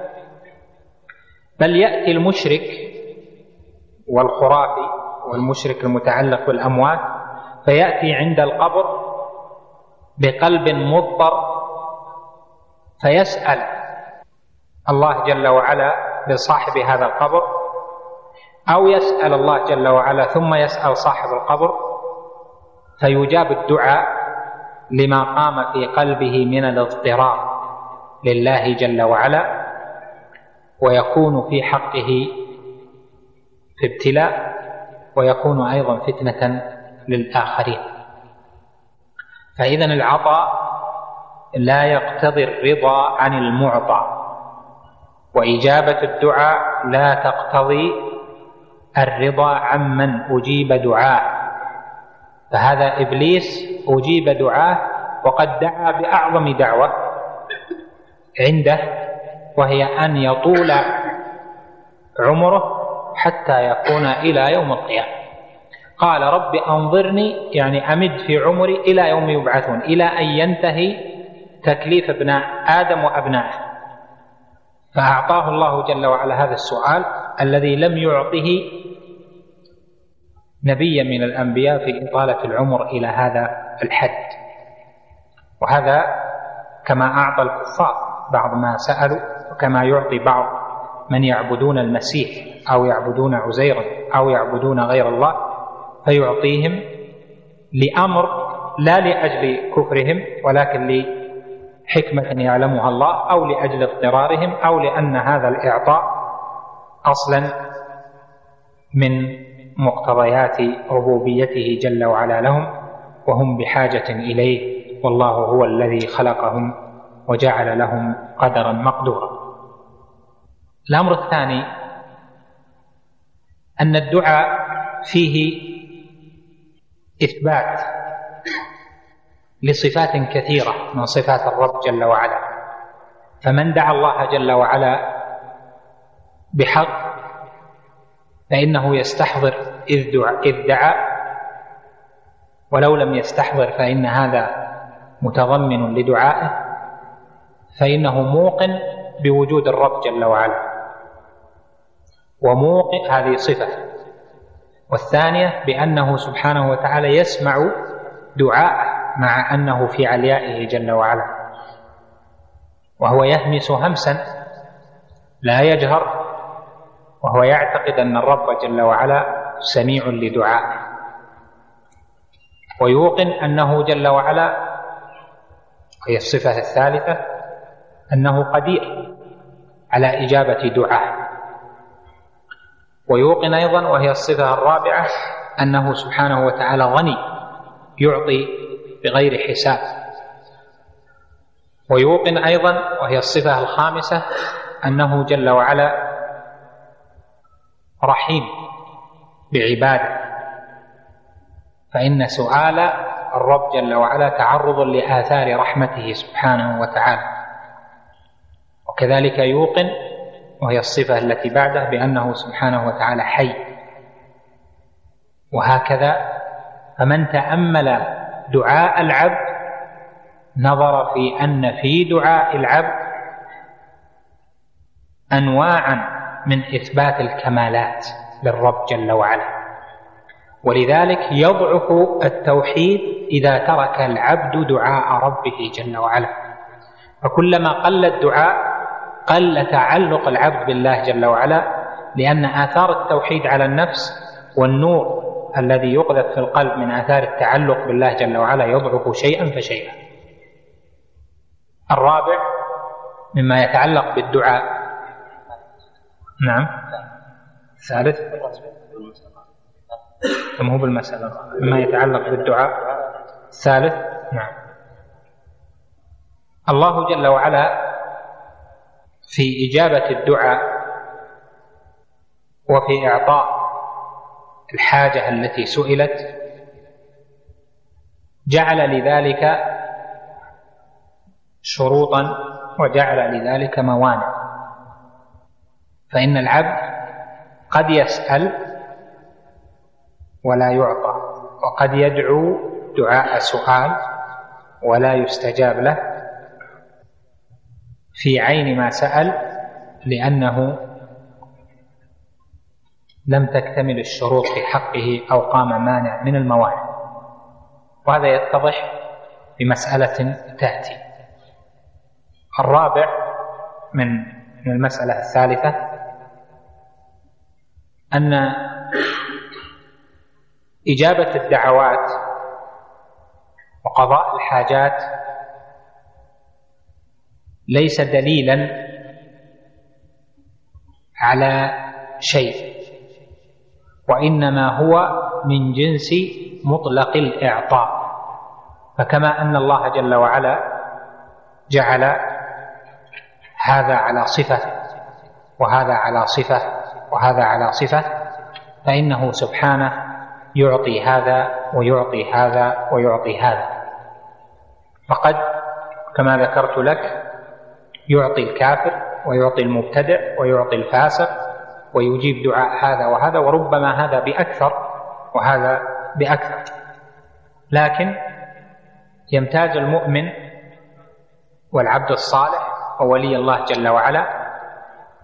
Speaker 1: بل يأتي المشرك والخرافي والمشرك المتعلق بالأموات فيأتي عند القبر بقلب مضطر فيسأل الله جل وعلا لصاحب هذا القبر أو يسأل الله جل وعلا ثم يسأل صاحب القبر فيجاب الدعاء لما قام في قلبه من الاضطرار لله جل وعلا ويكون في حقه في ابتلاء ويكون أيضا فتنة للآخرين. فاذا العطاء لا يقتضي الرضا عن المعطى وإجابة الدعاء لا تقتضي الرضا عمن أجيب دعاء. فهذا إبليس أجيب دعاه وقد دعا بأعظم دعوة عنده وهي أن يطول عمره حتى يكون إلى يوم القيامة. قال رب أنظرني يعني أمد في عمري إلى يوم يبعثون إلى أن ينتهي تكليف ابناء آدم وأبنائه. فأعطاه الله جل وعلا هذا السؤال الذي لم يعطه نبيا من الأنبياء في إطالة العمر إلى هذا الحد. وهذا كما أعطى الكفار بعض ما سألوا وكما يعطي بعض من يعبدون المسيح أو يعبدون عزيرا أو يعبدون غير الله فيعطيهم لأمر لا لأجل كفرهم ولكن لحكمة يعلمها الله أو لأجل اضطرارهم أو لأن هذا الإعطاء أصلا من مقتضيات ربوبيته جل وعلا لهم وهم بحاجة إليه والله هو الذي خلقهم وجعل لهم قدرا مقدورا. الأمر الثاني أن الدعاء فيه إثبات لصفات كثيرة من صفات الرب جل وعلا. فمن دعا الله جل وعلا بحق فإنه يستحضر إذ دعا, إذ دعا. ولو لم يستحضر فإن هذا متضمن لدعائه. فإنه موقن بوجود الرب جل وعلا. وموقن هذه صفة. والثانية بأنه سبحانه وتعالى يسمع دعاءه مع أنه في عليائه جل وعلا. وهو يهمس همسا لا يجهر وهو يعتقد أن الرب جل وعلا سميع لدعائه. ويوقن أنه جل وعلا وهي الصفة الثالثة أنه قدير على إجابة دعائه. ويوقن أيضا وهي الصفة الرابعة أنه سبحانه وتعالى غني يعطي بغير حساب. ويوقن أيضا وهي الصفة الخامسة أنه جل وعلا رحيم بعباده فإن سؤال الرب جل وعلا تعرض لآثار رحمته سبحانه وتعالى. وكذلك يوقن وهي الصفة التي بعده بأنه سبحانه وتعالى حي. وهكذا فمن تأمل دعاء العبد نظر في أن في دعاء العبد أنواعا من إثبات الكمالات للرب جل وعلا. ولذلك يضعف التوحيد إذا ترك العبد دعاء ربه جل وعلا. فكلما قل الدعاء قل تعلق العبد بالله جل وعلا لأن آثار التوحيد على النفس والنور الذي يقذف في القلب من آثار التعلق بالله جل وعلا يضعف شيئا فشيئا. الرابع مما يتعلق بالدعاء. نعم. الثالث ما هو بالمسألة. مما يتعلق بالدعاء. الثالث نعم. الله جل وعلا في إجابة الدعاء وفي إعطاء الحاجة التي سئلت جعل لذلك شروطا وجعل لذلك موانع. فإن العبد قد يسأل ولا يعطى وقد يدعو دعاء سؤال ولا يستجاب له في عين ما سأل لأنه لم تكتمل الشروط في حقه أو قام مانع من الموانع. وهذا يتضح بمسألة تأتي. الرابع من المسألة الثالثة أن إجابة الدعوات وقضاء الحاجات ليس دليلا على شيء وإنما هو من جنس مطلق الإعطاء. فكما أن الله جل وعلا جعل هذا على صفة وهذا على صفة وهذا على صفة فإنه سبحانه يعطي هذا ويعطي هذا ويعطي هذا. فقد كما ذكرت لك يعطي الكافر ويعطي المبتدع ويعطي الفاسق ويجيب دعاء هذا وهذا وربما هذا بأكثر وهذا بأكثر. لكن يمتاز المؤمن والعبد الصالح وولي الله جل وعلا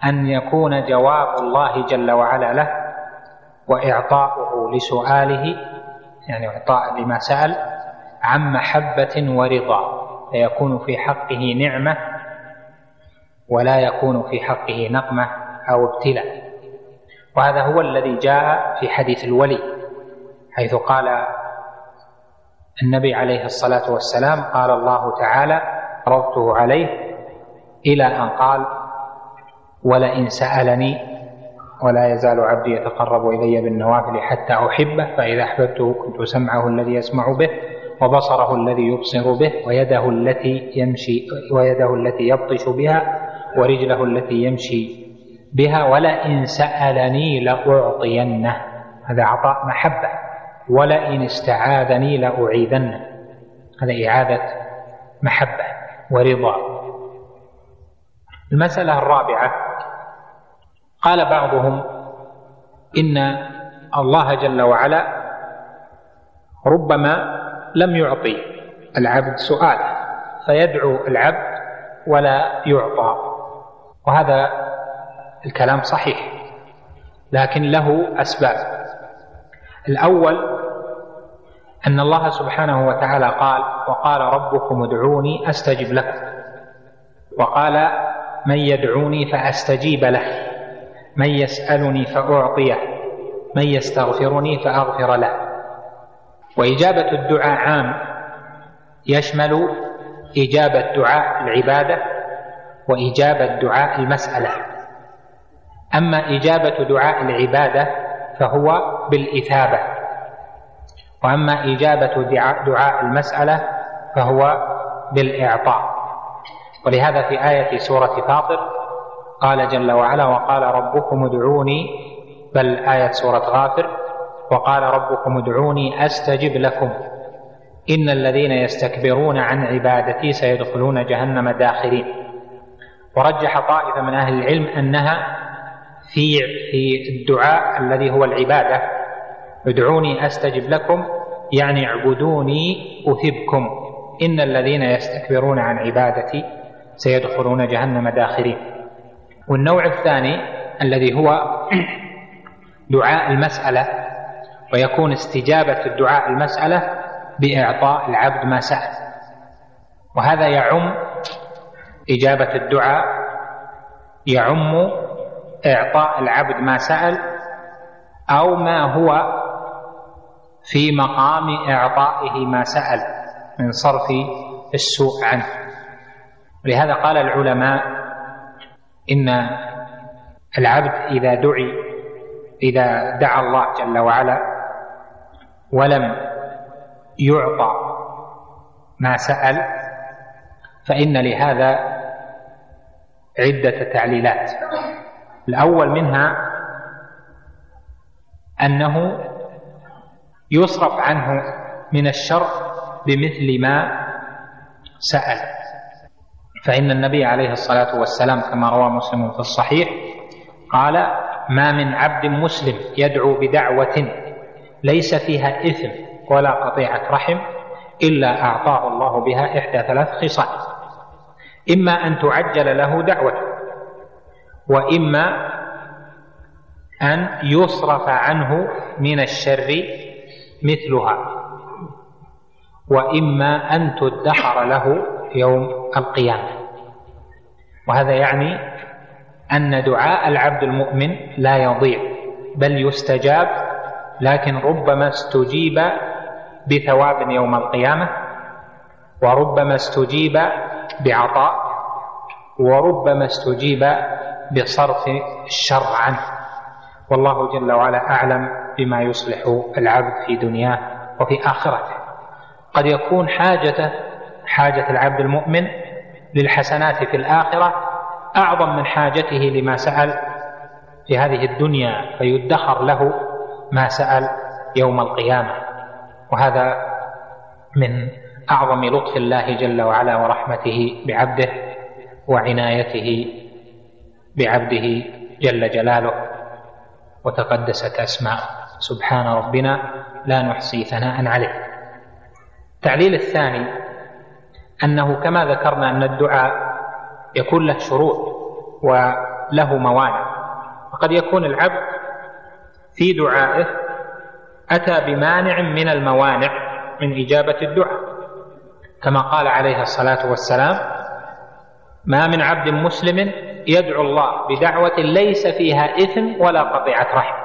Speaker 1: أن يكون جواب الله جل وعلا له وإعطاؤه لسؤاله يعني إعطاء لما سأل عن محبة ورضا فيكون في حقه نعمة ولا يكون في حقه نقمة أو ابتلاء. وهذا هو الذي جاء في حديث الولي حيث قال النبي عليه الصلاة والسلام قال الله تعالى عرضته عليه إلى أن قال ولئن سألني ولا يزال عبدي يتقرب إلي بالنوافل حتى أحبه فإذا أحببته كنت سمعه الذي يسمع به وبصره الذي يبصر به ويده التي يمشي ويده التي يبطش بها ورجله التي يمشي بها ولئن سألني لأعطينه. هذا عطاء محبة. ولئن استعاذني لأعيذنه. هذا إعادة محبة ورضا. المسألة الرابعة قال بعضهم إن الله جل وعلا ربما لم يعطي العبد سؤال فيدعو العبد ولا يعطى. وهذا الكلام صحيح لكن له أسباب. الأول أن الله سبحانه وتعالى قال وقال ربكم ادعوني أستجب لكم وقال من يدعوني فأستجيب له. من يسألني فأعطيه من يستغفرني فأغفر له. وإجابة الدعاء عام يشمل إجابة دعاء العبادة وإجابة دعاء المسألة. أما إجابة دعاء العبادة فهو بالإثابة وأما إجابة دعاء المسألة فهو بالإعطاء. ولهذا في آية سورة فاطر قال جل وعلا وقال ربكم ادعوني بل آية سورة غافر وقال ربكم ادعوني أستجب لكم. إن الذين يستكبرون عن عبادتي سيدخلون جهنم داخرين. ورجح طائفة من أهل العلم أنها في في الدعاء الذي هو العبادة. ادعوني أستجب لكم يعني اعبدوني أثبكم. إن الذين يستكبرون عن عبادتي سيدخلون جهنم داخرين. والنوع الثاني الذي هو دعاء المسألة ويكون استجابة الدعاء المسألة بإعطاء العبد ما سأل. وهذا يعم إجابة الدعاء يعم إعطاء العبد ما سأل أو ما هو في مقام إعطائه ما سأل من صرف السوء عنه. ولهذا قال العلماء إن العبد إذا دعي إذا دعا الله جل وعلا ولم يعطى ما سأل فإن لهذا عدة تعليلات. الأول منها أنه يصرف عنه من الشر بمثل ما سأل. فإن النبي عليه الصلاة والسلام كما روى مسلم في الصحيح قال ما من عبد مسلم يدعو بدعوة ليس فيها إثم ولا قطيعة رحم إلا أعطاه الله بها إحدى ثلاث خصال. إما أن تعجل له دعوة وإما أن يصرف عنه من الشر مثلها وإما أن تدخر له يوم القيامة. وهذا يعني أن دعاء العبد المؤمن لا يضيع بل يستجاب لكن ربما استجيب بثواب يوم القيامة وربما استجيب بعطاء وربما استجيب بصرف الشر عنه. والله جل وعلا أعلم بما يصلح العبد في دنياه وفي آخرته. قد يكون حاجته حاجة العبد المؤمن للحسنات في الآخرة أعظم من حاجته لما سأل في هذه الدنيا فيدخر له ما سأل يوم القيامة. وهذا من أعظم لطف الله جل وعلا ورحمته بعبده وعنايته بعبده جل جلاله. وتقدست أسماؤه سبحان ربنا لا نحصي ثناء عليه. التعليل الثاني أنه كما ذكرنا أن الدعاء يكون له شروط وله موانع. وقد يكون العبد في دعائه أتى بمانع من الموانع من إجابة الدعاء. كما قال عليه الصلاة والسلام ما من عبد مسلم يدعو الله بدعوة ليس فيها إثم ولا قطيعة رحم.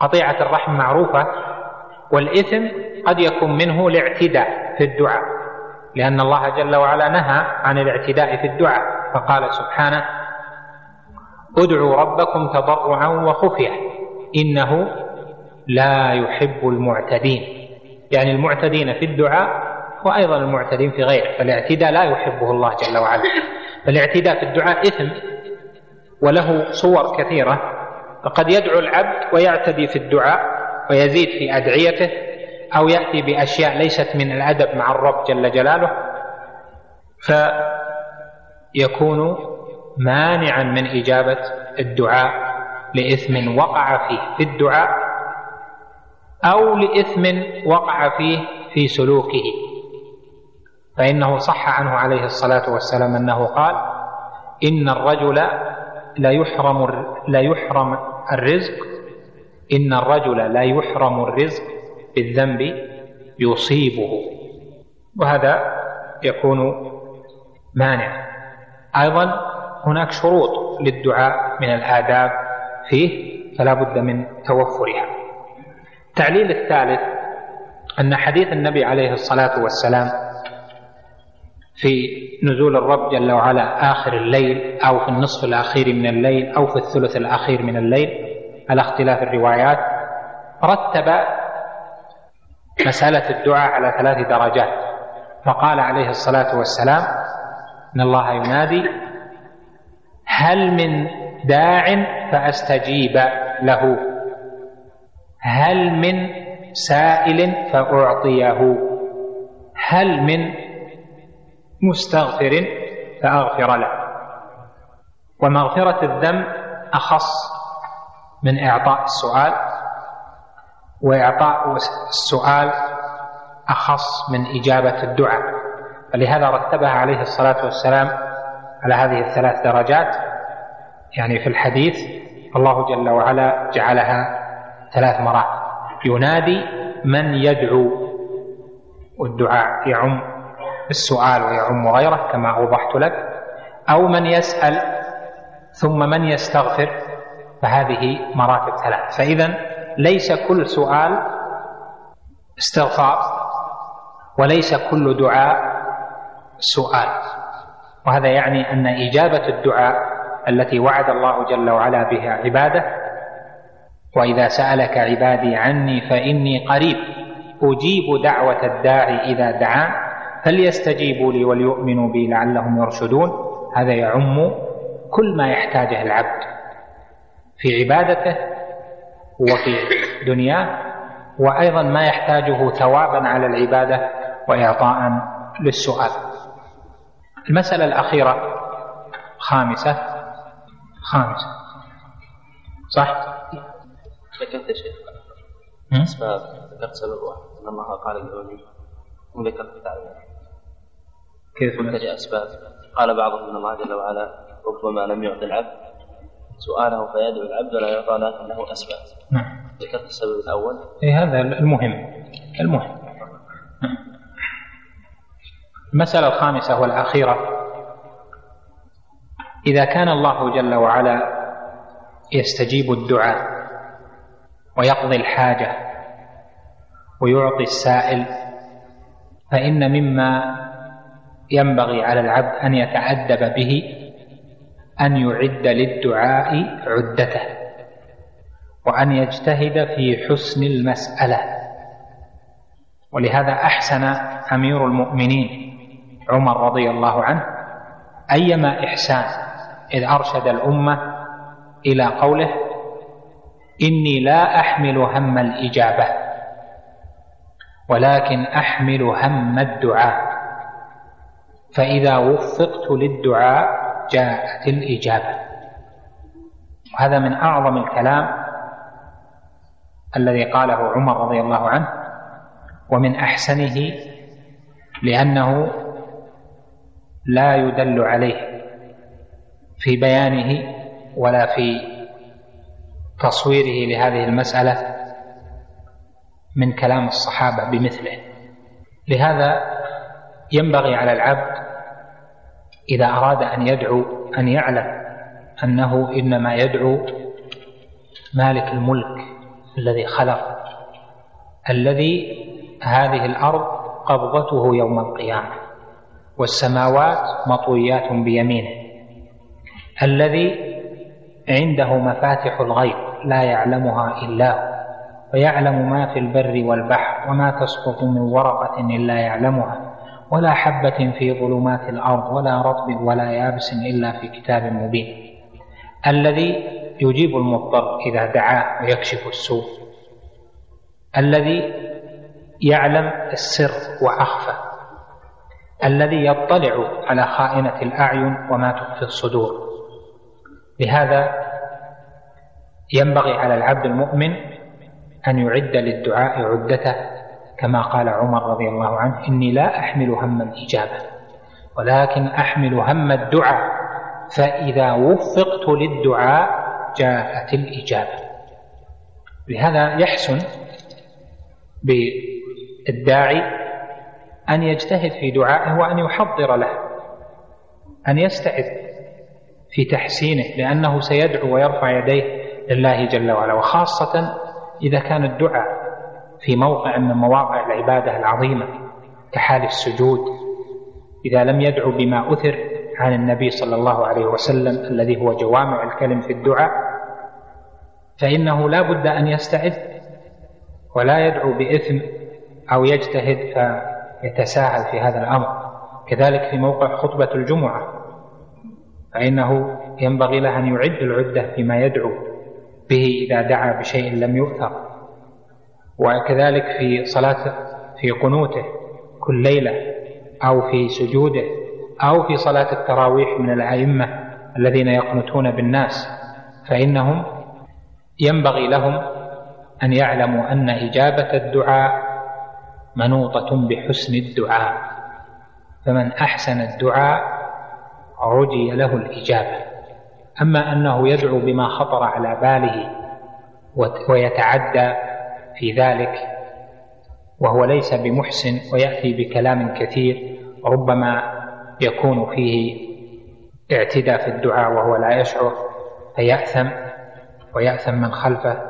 Speaker 1: قطيعة الرحم معروفة والإثم قد يكون منه الاعتداء في الدعاء. لأن الله جل وعلا نهى عن الاعتداء في الدعاء فقال سبحانه ادعوا ربكم تضرعا وخفية إنه لا يحب المعتدين. يعني المعتدين في الدعاء وأيضا المعتدين في غيره فالاعتداء لا يحبه الله جل وعلا. فالاعتداء في الدعاء إثم وله صور كثيرة فقد يدعو العبد ويعتدي في الدعاء ويزيد في أدعيته أو يأتي بأشياء ليست من الأدب مع الرب جل جلاله فيكون مانعا من إجابة الدعاء لإثم وقع فيه في الدعاء أو لإثم وقع فيه في سلوكه. فإنه صح عنه عليه الصلاة والسلام أنه قال إن الرجل لا يحرم لا يحرم الرزق إن الرجل لا يحرم الرزق بالذنب يصيبه وهذا يكون مانع. أيضا هناك شروط للدعاء من الآداب فيه فلا بد من توفرها. التعليل الثالث أن حديث النبي عليه الصلاة والسلام في نزول الرب جل وعلا آخر الليل أو في النصف الأخير من الليل أو في الثلث الأخير من الليل على اختلاف الروايات رتب مسألة الدعاء على ثلاث درجات. فقال عليه الصلاة والسلام إن الله ينادي هل من داع فأستجيب له. هل من سائل فأعطيه. هل من مستغفر فأغفر له. ومغفرة الذنب أخص من إعطاء السؤال. وإعطاء السؤال أخص من إجابة الدعاء. فلهذا رتبها عليه الصلاة والسلام على هذه الثلاث درجات. يعني في الحديث الله جل وعلا جعلها ثلاث مرات ينادي من يدعو. والدعاء يعم السؤال ويعم غيره كما أوضحت لك. أو من يسأل ثم من يستغفر. فهذه مراتب ثلاث. فإذا ليس كل سؤال استغفار وليس كل دعاء سؤال. وهذا يعني أن إجابة الدعاء التي وعد الله جل وعلا بها عباده وإذا سألك عبادي عني فإني قريب أجيب دعوة الداعي إذا دعان فليستجيبوا لي وليؤمنوا بي لعلهم يرشدون. هذا يعم كل ما يحتاجه العبد في عبادته وفي دنياه وأيضا ما يحتاجه ثوابا على العبادة وإعطاء للسؤال. المسألة الأخيرة خامسة. خامسة. صح؟
Speaker 2: ذكرت يا شيخ أسباب ذكرت سبب واحد. أن الله قال للولي وذكرت
Speaker 1: كيف؟
Speaker 2: قلت أسباب. قال بعضهم أن الله جل وعلا ربما لم يعط العبد. سؤاله فيدعو العبد ولا يعطى لكن له أسباب.
Speaker 1: نعم.
Speaker 2: ذكرت السبب الأول؟
Speaker 1: إيه هذا المهم. المهم. نعم. المسألة الخامسة والأخيرة. إذا كان الله جل وعلا يستجيب الدعاء ويقضي الحاجة ويعطي السائل فإن مما ينبغي على العبد أن يتأدب به أن يعد للدعاء عدته وأن يجتهد في حسن المسألة. ولهذا أحسن أمير المؤمنين عمر رضي الله عنه أيما إحسان إذ أرشد الأمة إلى قوله إني لا أحمل هم الإجابة ولكن أحمل هم الدعاء. فإذا وفقت للدعاء جاءت الإجابة. وهذا من أعظم الكلام الذي قاله عمر رضي الله عنه ومن أحسنه لأنه لا يدل عليه في بيانه ولا في تصويره لهذه المسألة من كلام الصحابة بمثله. لهذا ينبغي على العبد إذا أراد أن يدعو أن يعلم أنه إنما يدعو مالك الملك الذي خلق الذي هذه الأرض قبضته يوم القيامة والسماوات مطويات بيمينه الذي عنده مفاتح الغيب لا يعلمها إلا هو ويعلم ما في البر والبحر وما تسقط من ورقة إلا يعلمها. ولا حبة في ظلمات الأرض ولا رطب ولا يابس إلا في كتاب مبين. الذي يجيب المضطر إذا دعاه ويكشف السوء. الذي يعلم السر وأخفى. الذي يطلع على خائنة الأعين وما تخفي الصدور. لهذا ينبغي على العبد المؤمن أن يعد للدعاء عدته كما قال عمر رضي الله عنه إني لا أحمل هم الإجابة ولكن أحمل هم الدعاء فإذا وفقت للدعاء جاءت الإجابة. لهذا يحسن بالداعي أن يجتهد في دعائه وأن يحضر له أن يستعد في تحسينه لأنه سيدعو ويرفع يديه لله جل وعلا وخاصة إذا كان الدعاء في موقع من مواقع العبادة العظيمة كحال السجود إذا لم يدعو بما أثر عن النبي صلى الله عليه وسلم الذي هو جوامع الكلم في الدعاء فإنه لا بد أن يستعد ولا يدعو بإثم أو يجتهد فيتساهل في هذا الأمر. كذلك في موقع خطبة الجمعة فإنه ينبغي له أن يعد العدة فيما يدعو به إذا دعا بشيء لم يؤثر. وكذلك في صلاة في قنوته كل ليلة أو في سجوده أو في صلاة التراويح من الأئمة الذين يقنتون بالناس فإنهم ينبغي لهم أن يعلموا أن إجابة الدعاء منوطة بحسن الدعاء. فمن أحسن الدعاء رجي له الإجابة. أما أنه يدعو بما خطر على باله ويتعدى في ذلك وهو ليس بمحسن ويأتي بكلام كثير ربما يكون فيه اعتداء في الدعاء وهو لا يشعر فيأثم ويأثم من خلفه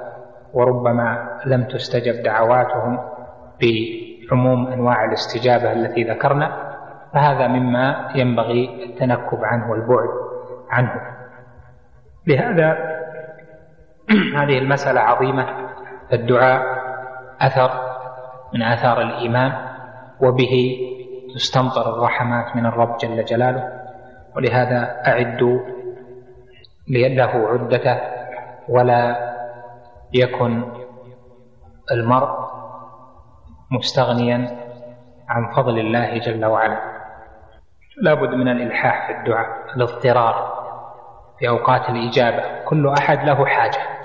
Speaker 1: وربما لم تستجب دعواتهم بعموم أنواع الاستجابة التي ذكرنا فهذا مما ينبغي التنكب عنه والبعد عنه. لهذا [clears throat] هذه المسألة عظيمة. الدعاء أثر من آثار الإيمان وبه تستمطر الرحمات من الرب جل جلاله. ولهذا أعدوا له عدته ولا يكن المرء مستغنيا عن فضل الله جل وعلا. لا بد من الإلحاح في الدعاء الاضطرار في أوقات الإجابة. كل أحد له حاجة.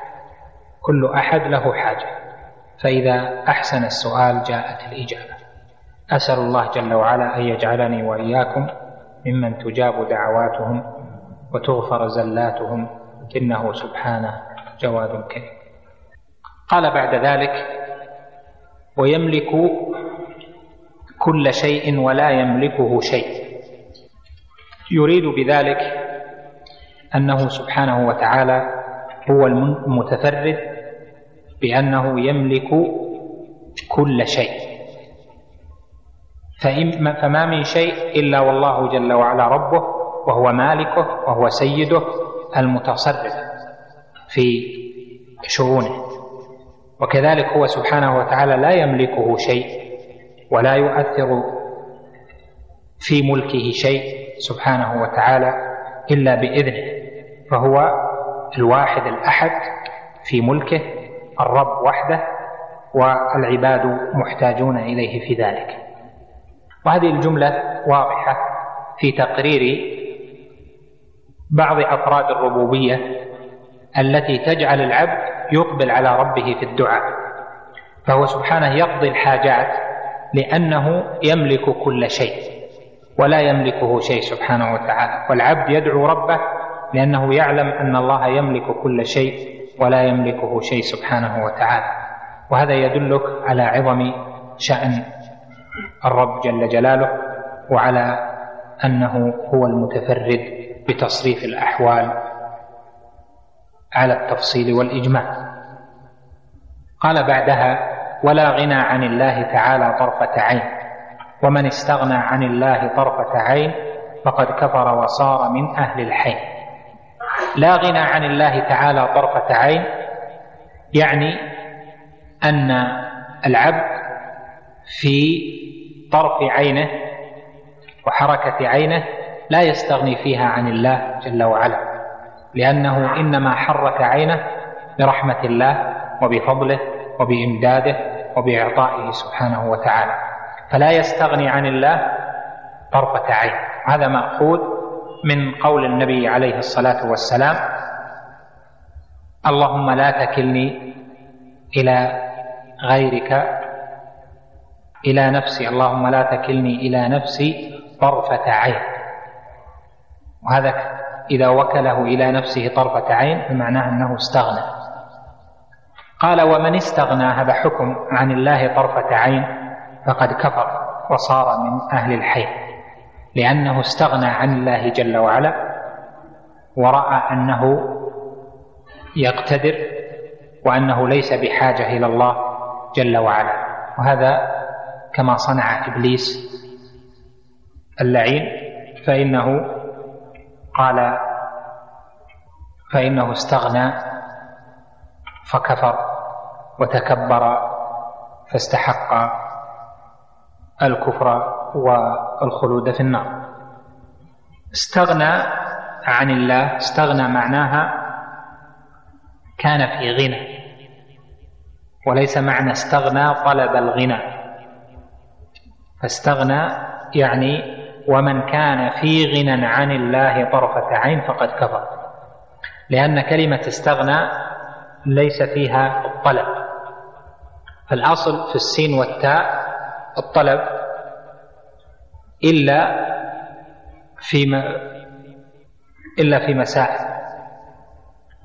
Speaker 1: كل أحد له حاجة. فإذا أحسن السؤال جاءت الإجابة. أسأل الله جل وعلا أن يجعلني وإياكم ممن تجاب دعواتهم وتغفر زلاتهم. إنه سبحانه جواد كريم. قال بعد ذلك ويملك كل شيء ولا يملكه شيء. يريد بذلك أنه سبحانه وتعالى هو المتفرد بأنه يملك كل شيء. فما من شيء إلا والله جل وعلا ربه وهو مالكه وهو سيده المتصرف في شؤونه. وكذلك هو سبحانه وتعالى لا يملكه شيء ولا يؤثر في ملكه شيء سبحانه وتعالى إلا بإذنه. فهو الواحد الأحد في ملكه الرب وحده والعباد محتاجون إليه في ذلك. وهذه الجملة واضحة في تقرير بعض أفراد الربوبية التي تجعل العبد يقبل على ربه في الدعاء. فهو سبحانه يقضي الحاجات لأنه يملك كل شيء ولا يملكه شيء سبحانه وتعالى. والعبد يدعو ربه لأنه يعلم أن الله يملك كل شيء ولا يملكه شيء سبحانه وتعالى. وهذا يدلك على عظم شأن الرب جل جلاله وعلى أنه هو المتفرد بتصريف الأحوال على التفصيل والإجمال قال بعدها ولا غنى عن الله تعالى طرفة عين ومن استغنى عن الله طرفة عين فقد كفر وصار من أهل الحين لا غنى عن الله تعالى طرفة عين يعني أن العبد في طرف عينه وحركة عينه لا يستغني فيها عن الله جل وعلا لأنه إنما حرك عينه برحمة الله وبفضله وبإمداده وبإعطائه سبحانه وتعالى فلا يستغني عن الله طرفة عين هذا مأخوذ من قول النبي عليه الصلاة والسلام اللهم لا تكلني إلى غيرك إلى نفسي اللهم لا تكلني إلى نفسي طرفة عين. وهذا إذا وكله إلى نفسه طرفة عين بمعناه أنه استغنى. قال ومن استغنى هذا حكم عن الله طرفة عين فقد كفر وصار من أهل الحي. لأنه استغنى عن الله جل وعلا ورأى أنه يقتدر وأنه ليس بحاجة إلى الله جل وعلا. وهذا كما صنع إبليس اللعين فإنه قال فإنه استغنى فكفر وتكبر فاستحق الكفر والخلود في النار. استغنى عن الله استغنى معناها كان في غنى. وليس معنى استغنى طلب الغنى. فاستغنى يعني ومن كان في غنى عن الله طرفة عين فقد كفر. لأن كلمة استغنى ليس فيها الطلب. فالأصل في السين والتاء الطلب. إلا في إلا في مسائل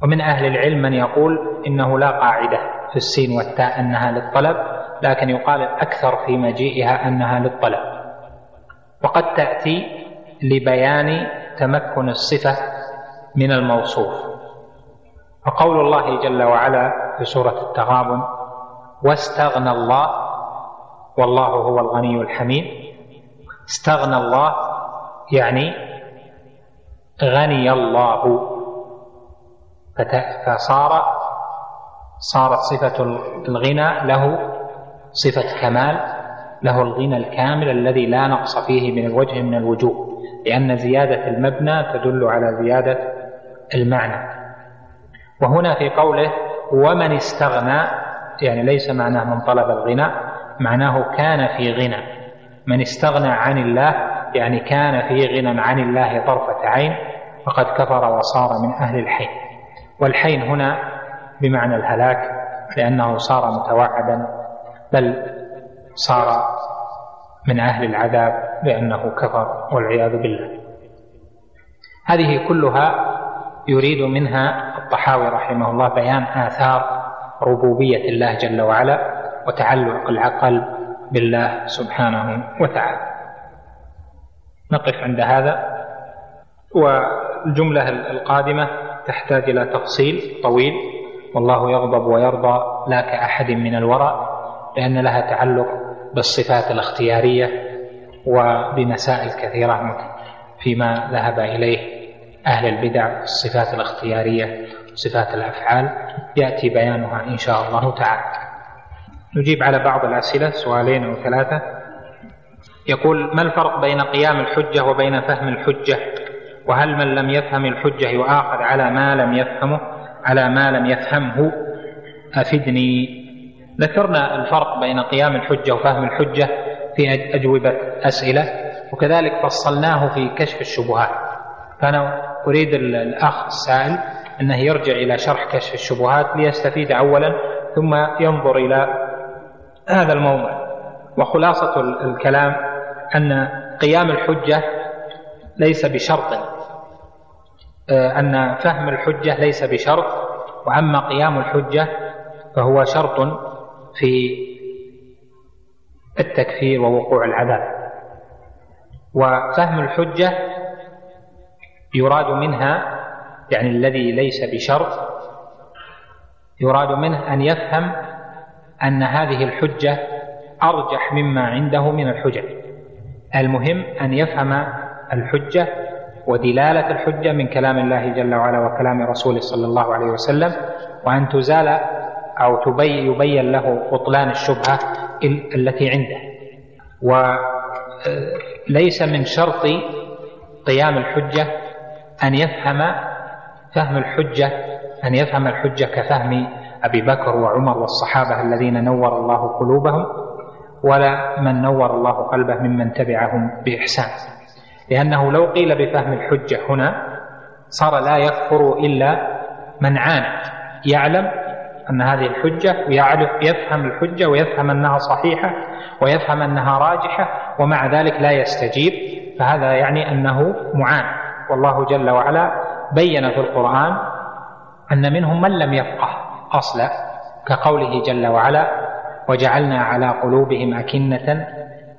Speaker 1: ومن أهل العلم من يقول إنه لا قاعدة في السين والتاء أنها للطلب لكن يقال الأكثر في مجيئها أنها للطلب. وقد تأتي لبيان تمكن الصفة من الموصوف. فقول الله جل وعلا في سورة التغابن واستغنى الله والله هو الغني الحميد استغنى الله يعني غني الله. فصار صارت صفة الغنى له صفة كمال له الغنى الكامل الذي لا نقص فيه من الوجه من الوجوه لأن زيادة المبنى تدل على زيادة المعنى. وهنا في قوله ومن استغنى يعني ليس معناه من طلب الغنى معناه كان في غنى. من استغنى عن الله يعني كان في غنى عن الله طرفة عين فقد كفر وصار من أهل الحين والحين هنا بمعنى الهلاك لأنه صار متوعدا بل صار من أهل العذاب لأنه كفر والعياذ بالله. هذه كلها يريد منها الطحاوي رحمه الله بيان آثار ربوبية الله جل وعلا وتعلق العقل بالله سبحانه وتعالى. نقف عند هذا. والجملة القادمة تحتاج إلى تفصيل طويل. والله يغضب ويرضى لا كأحد من الورى لأن لها تعلق بالصفات الاختيارية وبمسائل كثيرة فيما ذهب إليه أهل البدع الصفات الاختيارية صفات الأفعال. يأتي بيانها إن شاء الله تعالى. نجيب على بعض الأسئلة سؤالين أو ثلاثة. يقول ما الفرق بين قيام الحجة وبين فهم الحجة؟ وهل من لم يفهم الحجة يؤاخذ على ما لم يفهمه؟ على ما لم يفهمه؟ أفدني. ذكرنا الفرق بين قيام الحجة وفهم الحجة في أجوبة أسئلة وكذلك فصلناه في كشف الشبهات. فأنا أريد الأخ السائل أنه يرجع إلى شرح كشف الشبهات ليستفيد أولا ثم ينظر إلى هذا الموضع. وخلاصة الكلام أن قيام الحجة ليس بشرط. آه، أن فهم الحجة ليس بشرط. وأما قيام الحجة فهو شرط في التكفير ووقوع العذاب. وفهم الحجة يراد منها يعني الذي ليس بشرط يراد منه أن يفهم أن هذه الحجة أرجح مما عنده من الحجج. المهم أن يفهم الحجة ودلالة الحجة من كلام الله جل وعلا وكلام رسوله صلى الله عليه وسلم وأن تزال أو يبين له بطلان الشبهة التي عنده. وليس من شرط قيام الحجة أن يفهم فهم الحجة أن يفهم الحجة كفهم أبي بكر وعمر والصحابة الذين نور الله قلوبهم ولا من نور الله قلبه ممن تبعهم بإحسان. لأنه لو قيل بفهم الحجة هنا صار لا يكفر إلا من عاند يعلم أن هذه الحجة ويعرف يفهم الحجة ويفهم أنها صحيحة ويفهم أنها راجحة ومع ذلك لا يستجيب. فهذا يعني أنه معان والله جل وعلا بين في القرآن أن منهم من لم يفقه. أصلا كقوله جل وعلا وجعلنا على قلوبهم أكنة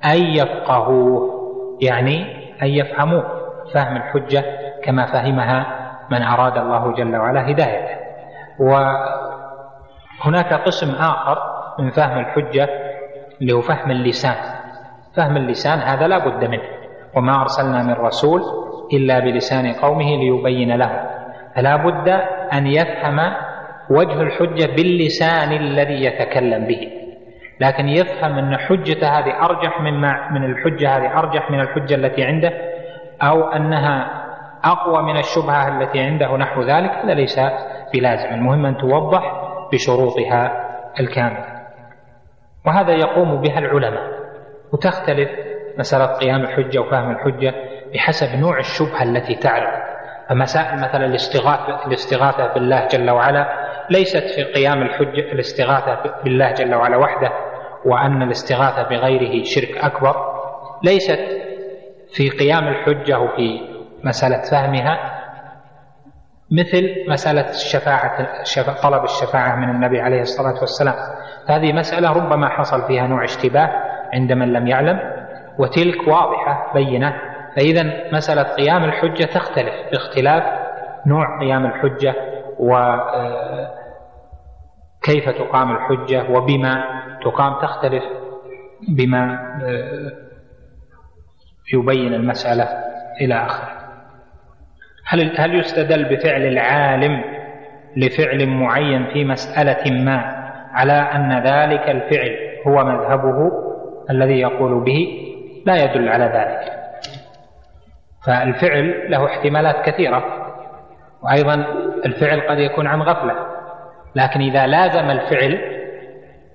Speaker 1: أن يفقهوه. يعني أن يفهموه فهم الحجة كما فهمها من أراد الله جل وعلا هدايته. وهناك قسم آخر من فهم الحجة اللي هو فهم اللسان. فهم اللسان هذا لا بد منه. وما أرسلنا من رسول إلا بلسان قومه ليبين لهم فلا بد أن يفهم وجه الحجة باللسان الذي يتكلم به. لكن يفهم أن حجة هذه أرجح مما من الحجة هذه أرجح من الحجة التي عنده أو أنها أقوى من الشبهة التي عنده نحو ذلك هذا ليس بلازم. المهم أن توضح بشروطها الكاملة. وهذا يقوم بها العلماء. وتختلف مسألة قيام الحجة وفهم الحجة بحسب نوع الشبهة التي تعرض فمسائل مثلا الاستغاثة, الاستغاثة بالله جل وعلا ليست في قيام الحجة الاستغاثة بالله جل وعلا وحده وأن الاستغاثة بغيره شرك أكبر. ليست في قيام الحجة وفي مسألة فهمها مثل مسألة الشفاعة طلب الشفاعة من النبي عليه الصلاة والسلام. هذه مسألة ربما حصل فيها نوع اشتباه عند من لم يعلم وتلك واضحة بينة. فإذا مسألة قيام الحجة تختلف باختلاف نوع قيام الحجة وكيف تقام الحجة وبما تقام تختلف بما يبين المسألة إلى آخره. هل هل يستدل بفعل العالم لفعل معين في مسألة ما على أن ذلك الفعل هو مذهبه الذي يقول به؟ لا يدل على ذلك. فالفعل له احتمالات كثيرة. وأيضا الفعل قد يكون عن غفلة لكن إذا لازم الفعل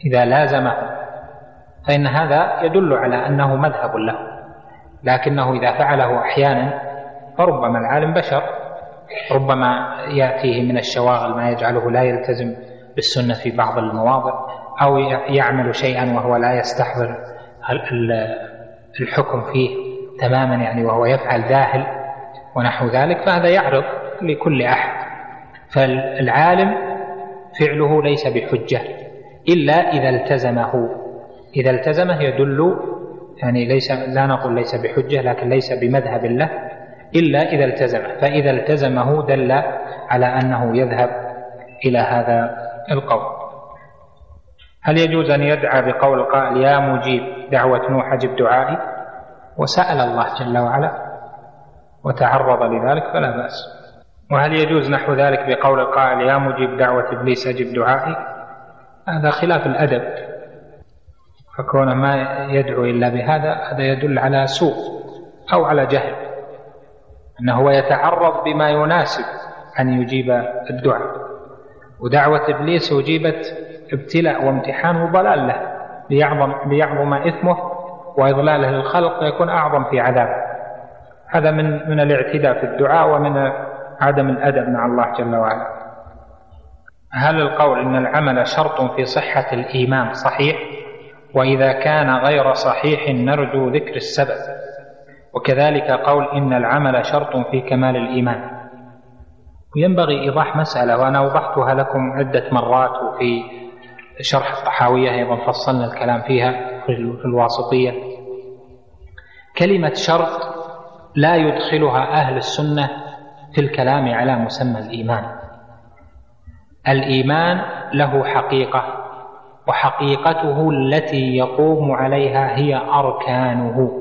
Speaker 1: إذا لازمه فإن هذا يدل على أنه مذهب له. لكنه إذا فعله أحيانا فربما العالم بشر ربما يأتيه من الشواغل ما يجعله لا يلتزم بالسنة في بعض المواضع أو يعمل شيئا وهو لا يستحضر الحكم فيه تماما يعني وهو يفعل ذاهل ونحو ذلك فهذا يعرض لكل أحد فالعالم فعله ليس بحجة إلا إذا التزمه. إذا التزمه يدل يعني ليس لا نقول ليس بحجة لكن ليس بمذهب له إلا إذا التزمه فإذا التزمه دل على أنه يذهب إلى هذا القول. هل يجوز أن يدعى بقول قائل يا مجيب دعوة نوح أجب دعائي؟ وسأل الله جل وعلا وتعرض لذلك فلا بأس. وهل يجوز نحو ذلك بقول القائل يا مجيب دعوة إبليس أجب دعائي؟ هذا خلاف الأدب. فكونه ما يدعو إلا بهذا هذا يدل على سوء أو على جهل. أنه هو يتعرض بما يناسب أن يجيب الدعاء. ودعوة إبليس أجيبت ابتلاء وامتحان وضلال له ليعظم, ليعظم إثمه وإضلاله للخلق ويكون أعظم في عذابه. هذا من من الاعتداء في الدعاء ومن عدم الأدب مع الله جل وعلا. هل القول إن العمل شرط في صحة الإيمان صحيح؟ وإذا كان غير صحيح نرجو ذكر السبب. وكذلك قول إن العمل شرط في كمال الإيمان. وينبغي إيضاح مسألة وأنا أوضحتها لكم عدة مرات وفي شرح الطحاوية أيضا فصلنا الكلام فيها في الواسطية. كلمة شرط لا يدخلها أهل السنة في الكلام على مسمى الإيمان. الإيمان له حقيقة وحقيقته التي يقوم عليها هي أركانه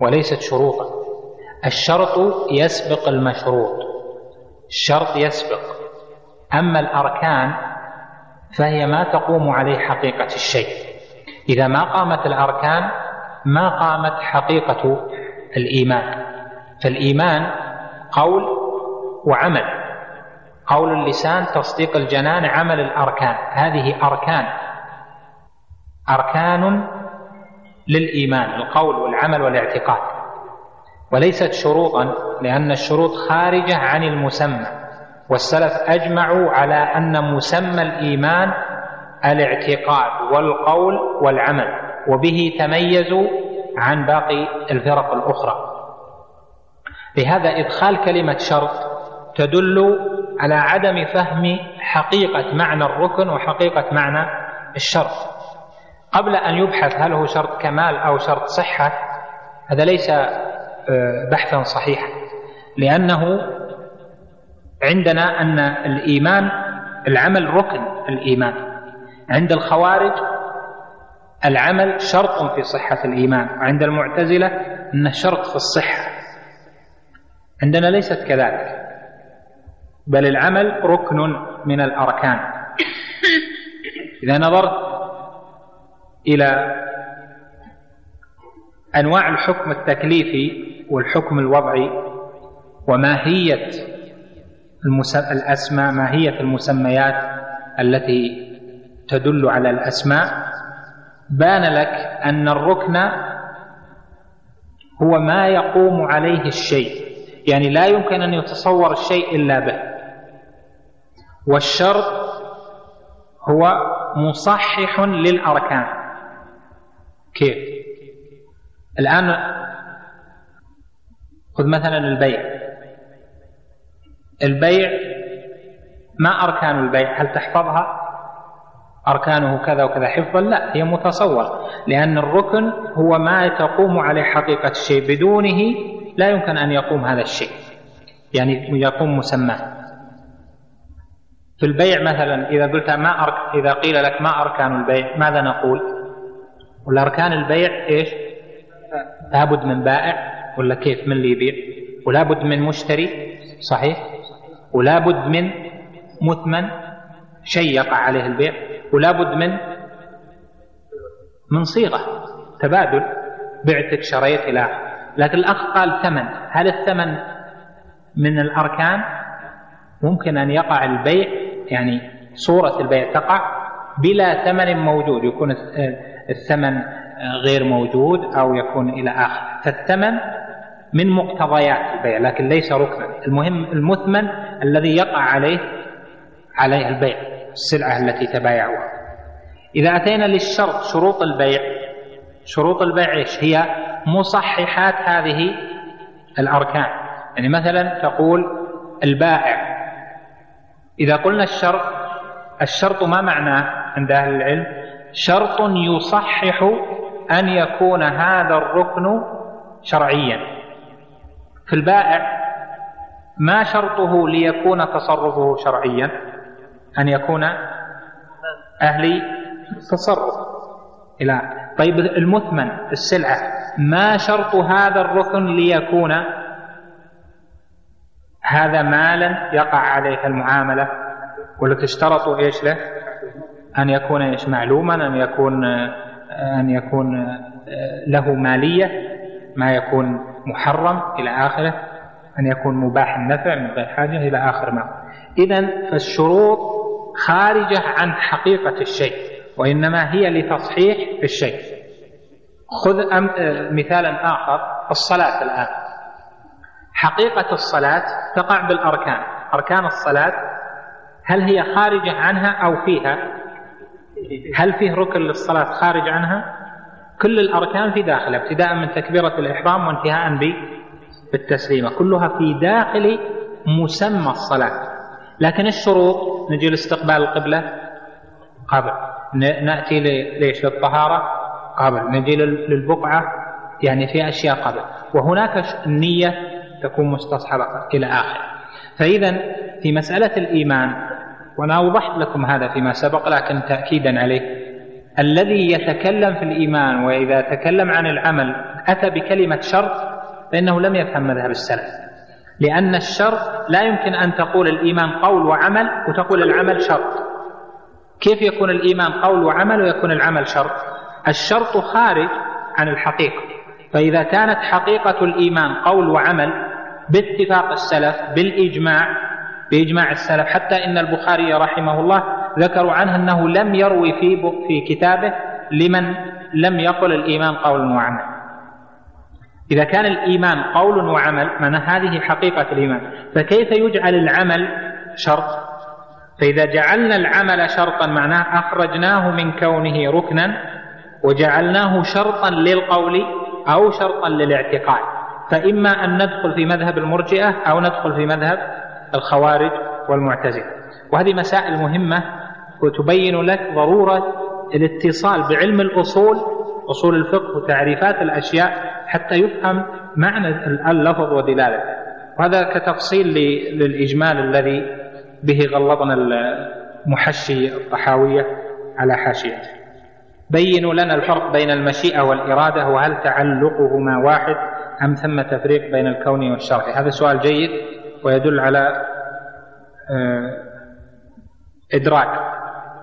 Speaker 1: وليست شروطا. الشرط يسبق المشروط. الشرط يسبق. أما الأركان فهي ما تقوم عليه حقيقة الشيء. إذا ما قامت الأركان ما قامت حقيقة الإيمان. فالإيمان قول وعمل. قول اللسان تصديق الجنان عمل الأركان. هذه أركان. أركان للإيمان القول والعمل والاعتقاد. وليست شروطا لأن الشروط خارجة عن المسمى. والسلف أجمعوا على أن مسمى الإيمان الاعتقاد والقول والعمل وبه تميزوا عن باقي الفرق الأخرى. لهذا إدخال كلمة شرط تدل على عدم فهم حقيقة معنى الركن وحقيقة معنى الشرط. قبل أن يبحث هل هو شرط كمال أو شرط صحة هذا ليس آه، بحثا صحيحا لأنه عندنا أن الإيمان العمل ركن الإيمان. عند الخوارج العمل شرط في صحة الإيمان وعند المعتزلة أنه شرط في الصحة. عندنا ليست كذلك. بل العمل ركن من الأركان. إذا نظرت إلى أنواع الحكم التكليفي والحكم الوضعي وماهية الأسماء ماهية المسميات التي تدل على الأسماء بان لك أن الركن هو ما يقوم عليه الشيء. يعني لا يمكن أن يتصور الشيء إلا به. والشرط هو مصحح للأركان. كيف؟ الآن خذ مثلا البيع. البيع ما أركان البيع؟ هل تحفظها؟ أركانه كذا وكذا. حفظا؟ لا هي متصور لأن الركن هو ما تقوم عليه حقيقة الشيء بدونه لا يمكن أن يقوم هذا الشيء. يعني يقوم مسماه. في البيع مثلا إذا قلت ما أرك إذا قيل لك ما أركان البيع ماذا نقول؟ والأركان البيع إيش؟ لابد من بائع ولا كيف من اللي يبيع؟ ولابد من مشتري صحيح؟ ولابد من مثمن شيء يقع عليه البيع ولابد من من صيغة تبادل بعتك شريت إلى لكن الأخ قال ثمن هل الثمن من الأركان ممكن أن يقع البيع يعني صورة البيع تقع بلا ثمن موجود يكون الثمن غير موجود أو يكون إلى آخر. فالثمن من مقتضيات البيع لكن ليس ركنا. المهم المثمن الذي يقع عليه عليه البيع السلعة التي تبايعوها إذا أتينا للشرط شروط البيع. شروط البيع إيش؟ هي مصححات هذه الأركان. يعني مثلا تقول البائع إذا قلنا الشرط الشرط ما معناه عند أهل العلم؟ شرط يصحح أن يكون هذا الركن شرعيا. في البائع ما شرطه ليكون تصرفه شرعيا؟ أن يكون أهلي تصرف. إلى طيب المثمن السلعة ما شرط هذا الركن ليكون هذا مالا يقع عليه المعاملة؟ ولا تشترط إيش له؟ أن يكون إيش معلوما أن يكون أن يكون له مالية ما يكون محرم إلى آخره أن يكون مباح النفع من غير حاجة إلى آخر ما. إذا فالشروط خارجة عن حقيقة الشيء وإنما هي لتصحيح الشيء خذ مثالا آخر الصلاة الآن. حقيقة الصلاة تقع بالأركان. أركان الصلاة هل هي خارجة عنها أو فيها؟ هل فيه ركن للصلاة خارج عنها؟ كل الأركان في داخلها ابتداء من تكبيرة الإحرام وانتهاء بالتسليمة كلها في داخل مسمى الصلاة. لكن الشروط نجي لاستقبال القبلة قبل. نأتي ليش؟ للطهارة قبل. نجي للبقعة يعني في أشياء قبل. وهناك النية تكون مستصحبة إلى آخره فإذا في مسألة الإيمان وأنا أوضحت لكم هذا فيما سبق لكن تأكيدا عليه. الذي يتكلم في الإيمان وإذا تكلم عن العمل أتى بكلمة شرط فإنه لم يفهم مذهب السلف. لأن الشرط لا يمكن أن تقول الإيمان قول وعمل وتقول العمل شرط. كيف يكون الإيمان قول وعمل ويكون العمل شرط؟ الشرط خارج عن الحقيقة. فإذا كانت حقيقة الإيمان قول وعمل باتفاق السلف بالإجماع بإجماع السلف. حتى إن البخاري رحمه الله ذكروا عنه أنه لم يروي في في كتابه لمن لم يقل الإيمان قول وعمل. إذا كان الإيمان قول وعمل معنى هذه حقيقة الإيمان. فكيف يجعل العمل شرط؟ فإذا جعلنا العمل شرطا معناه أخرجناه من كونه ركنا وجعلناه شرطا للقول أو شرطا للاعتقاد. فإما أن ندخل في مذهب المرجئة أو ندخل في مذهب الخوارج والمعتزلة. وهذه مسائل مهمة وتبين لك ضرورة الاتصال بعلم الأصول أصول الفقه وتعريفات الأشياء حتى يفهم معنى اللفظ ودلالته وهذا كتفصيل للإجمال الذي به غلظنا المحشي الطحاوية على حاشيته بينوا لنا الفرق بين المشيئة والإرادة وهل تعلقهما واحد؟ أم ثم تفريق بين الكون والشرع هذا سؤال جيد ويدل على آه، إدراك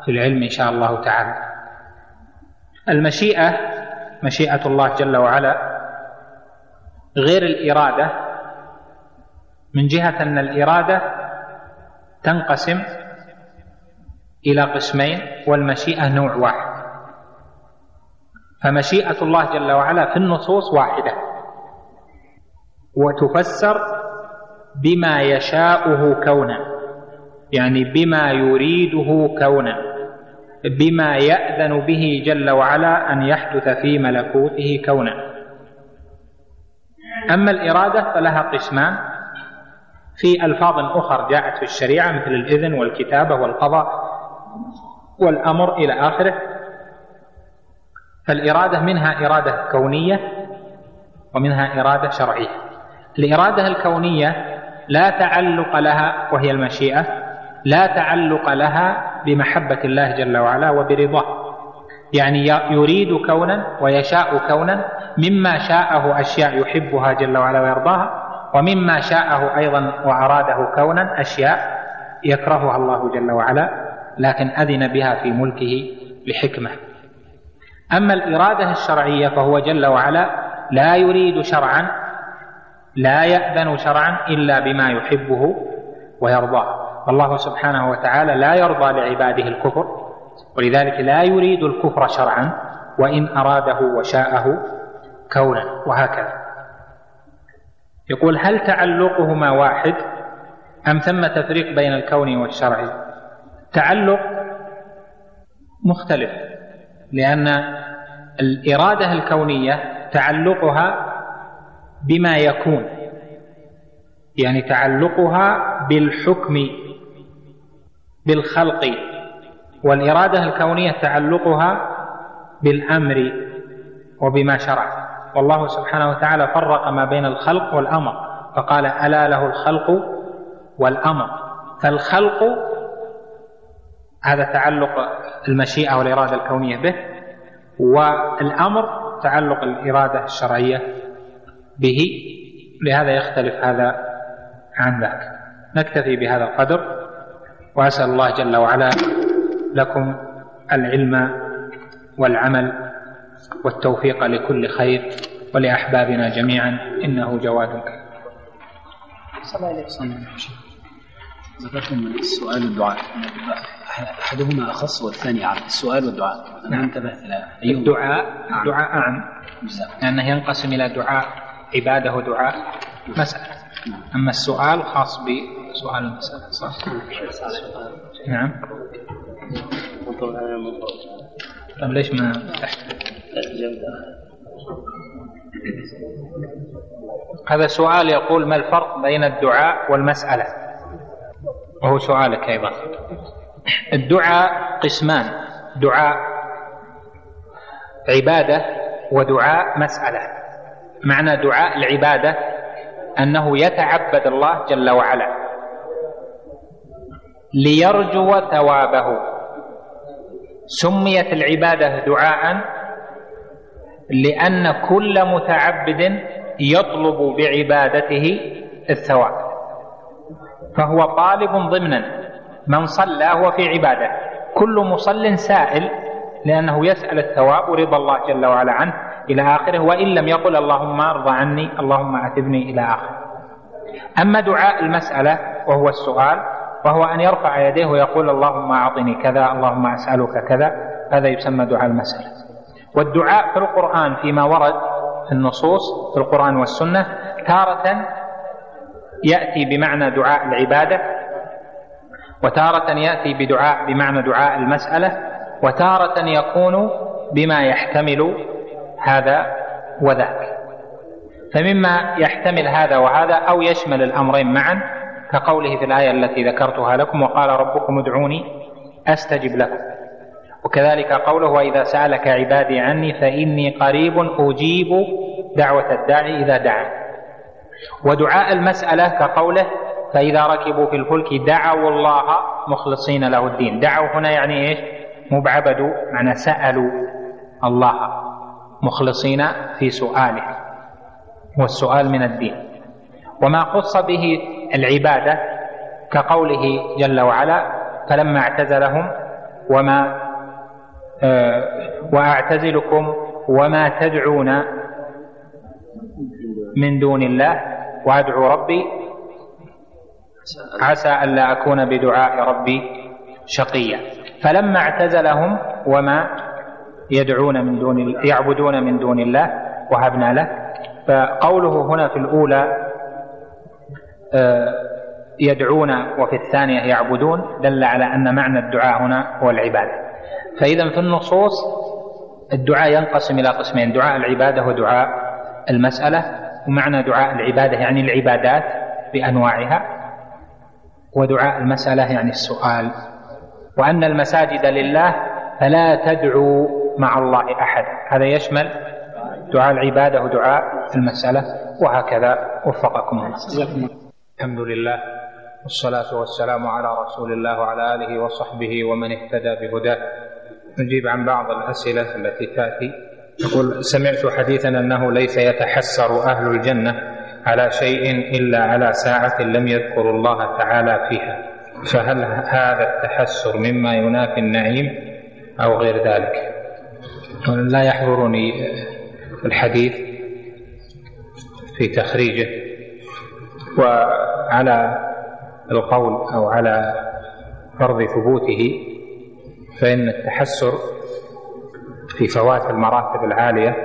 Speaker 1: في العلم إن شاء الله تعالى. المشيئة مشيئة الله جل وعلا غير الإرادة. من جهة أن الإرادة تنقسم إلى قسمين والمشيئة نوع واحد. فمشيئة الله جل وعلا في النصوص واحدة. وتفسر بما يشاؤه كونا يعني بما يريده كونا بما يأذن به جل وعلا أن يحدث في ملكوته كونا. أما الإرادة فلها قسمان في ألفاظ أخر جاءت في الشريعة مثل الإذن والكتابة والقضاء والأمر إلى آخره. فالإرادة منها إرادة كونية ومنها إرادة شرعية. الإرادة الكونية لا تعلق لها وهي المشيئة لا تعلق لها بمحبة الله جل وعلا وبرضاه. يعني يريد كونا ويشاء كونا مما شاءه أشياء يحبها جل وعلا ويرضاها ومما شاءه أيضا وأراده كونا أشياء يكرهها الله جل وعلا لكن أذن بها في ملكه لحكمة. أما الإرادة الشرعية فهو جل وعلا لا يريد شرعا لا يأذن شرعا إلا بما يحبه ويرضاه. والله سبحانه وتعالى لا يرضى لعباده الكفر ولذلك لا يريد الكفر شرعا وإن أراده وشاءه كونا وهكذا. يقول هل تعلقهما واحد؟ أم ثم تفريق بين الكون والشرع؟ تعلق مختلف لأن الإرادة الكونية تعلقها بما يكون يعني تعلقها بالحكم بالخلق. والإرادة الكونية تعلقها بالأمر وبما شرع. والله سبحانه وتعالى فرق ما بين الخلق والأمر فقال ألا له الخلق والأمر. فالخلق هذا تعلق المشيئة والإرادة الكونية به والأمر تعلق الإرادة الشرعية به لهذا يختلف هذا عن ذاك. نكتفي بهذا القدر وأسأل الله جل وعلا لكم العلم والعمل والتوفيق لكل خير ولأحبابنا جميعا إنه جواد كريم.
Speaker 5: ذكرتم السؤال والدعاء. أحدهما أخص والثاني اعم السؤال والدعاء. أنا
Speaker 1: نعم.
Speaker 5: انتبهت
Speaker 1: الدعاء الدعاء أعم. لأنه ينقسم إلى دعاء عباده ودعاء
Speaker 5: نعم.
Speaker 1: أما السؤال خاص بسؤال المسألة صح؟ نعم. طيب ليش ما هذا سؤال يقول ما الفرق بين الدعاء والمسألة؟ وهو سؤالك أيضا. الدعاء قسمان دعاء عبادة ودعاء مسألة. معنى دعاء العبادة أنه يتعبد الله جل وعلا ليرجو ثوابه. سميت العبادة دعاء لأن كل متعبد يطلب بعبادته الثواب. فهو طالب ضمنا. من صلى هو في عبادة. كل مصل سائل لأنه يسأل الثواب ورضا الله جل وعلا عنه. إلى آخره وإن لم يقل اللهم ارضى عني اللهم أعتبني إلى آخره. أما دعاء المسألة وهو السؤال وهو أن يرفع يديه ويقول اللهم أعطني كذا اللهم أسألك كذا هذا يسمى دعاء المسألة. والدعاء في القرآن فيما ورد في النصوص في القرآن والسنة تارة يأتي بمعنى دعاء العبادة وتارة يأتي بدعاء بمعنى دعاء المسألة وتارة يكون بما يحتمل هذا وذاك. فمما يحتمل هذا وهذا أو يشمل الأمرين معا كقوله في الآية التي ذكرتها لكم وقال ربكم ادعوني أستجب لكم. وكذلك قوله وإذا سألك عبادي عني فإني قريب أجيب دعوة الداعي إذا دعا. ودعاء المسألة كقوله فإذا ركبوا في الفلك دعوا الله مخلصين له الدين. دعوا هنا يعني إيش؟ مبعبدوا معنى سألوا الله. مخلصين في سؤاله. والسؤال من الدين. وما خص به العبادة كقوله جل وعلا فلما اعتزلهم وما آه وأعتزلكم وما تدعون من دون الله وأدعو ربي عسى ألا أكون بدعاء ربي شقيا. فلما اعتزلهم وما يدعون من دون يعبدون من دون الله وهبنا له. فقوله هنا في الأولى آه، يدعون وفي الثانية يعبدون دل على أن معنى الدعاء هنا هو العبادة. فإذا في النصوص الدعاء ينقسم إلى قسمين دعاء العبادة ودعاء المسألة ومعنى دعاء العبادة يعني العبادات بأنواعها ودعاء المسألة يعني السؤال. وأن المساجد لله فلا تدعوا مع الله أحد. هذا يشمل دعاء العبادة ودعاء المسألة وهكذا وفقكم الله. الحمد لله والصلاة والسلام على رسول الله وعلى آله وصحبه ومن اهتدى بهداه. نجيب عن بعض الأسئلة التي تأتي. يقول سمعت حديثا أنه ليس يتحسر أهل الجنة على شيء إلا على ساعة لم يذكروا الله تعالى فيها. فهل هذا التحسر مما ينافي النعيم أو غير ذلك؟ لا يحضرني الحديث في تخريجه وعلى القول أو على فرض ثبوته فإن التحسر في فوات المراتب العالية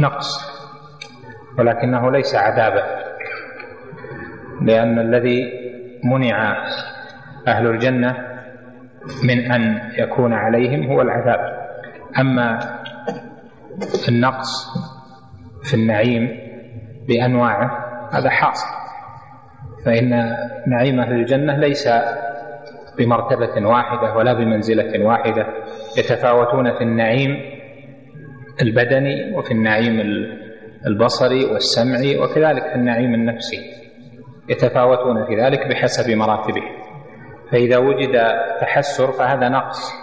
Speaker 1: نقص ولكنه ليس عذابا لأن الذي منع أهل الجنة من أن يكون عليهم هو العذاب. أما النقص في النعيم بأنواعه هذا حاصل. فإن نعيم أهل الجنة ليس بمرتبة واحدة ولا بمنزلة واحدة. يتفاوتون في النعيم البدني وفي النعيم البصري والسمعي وكذلك في النعيم النفسي. يتفاوتون في ذلك بحسب مراتبه. فإذا وجد تحسر فهذا نقص.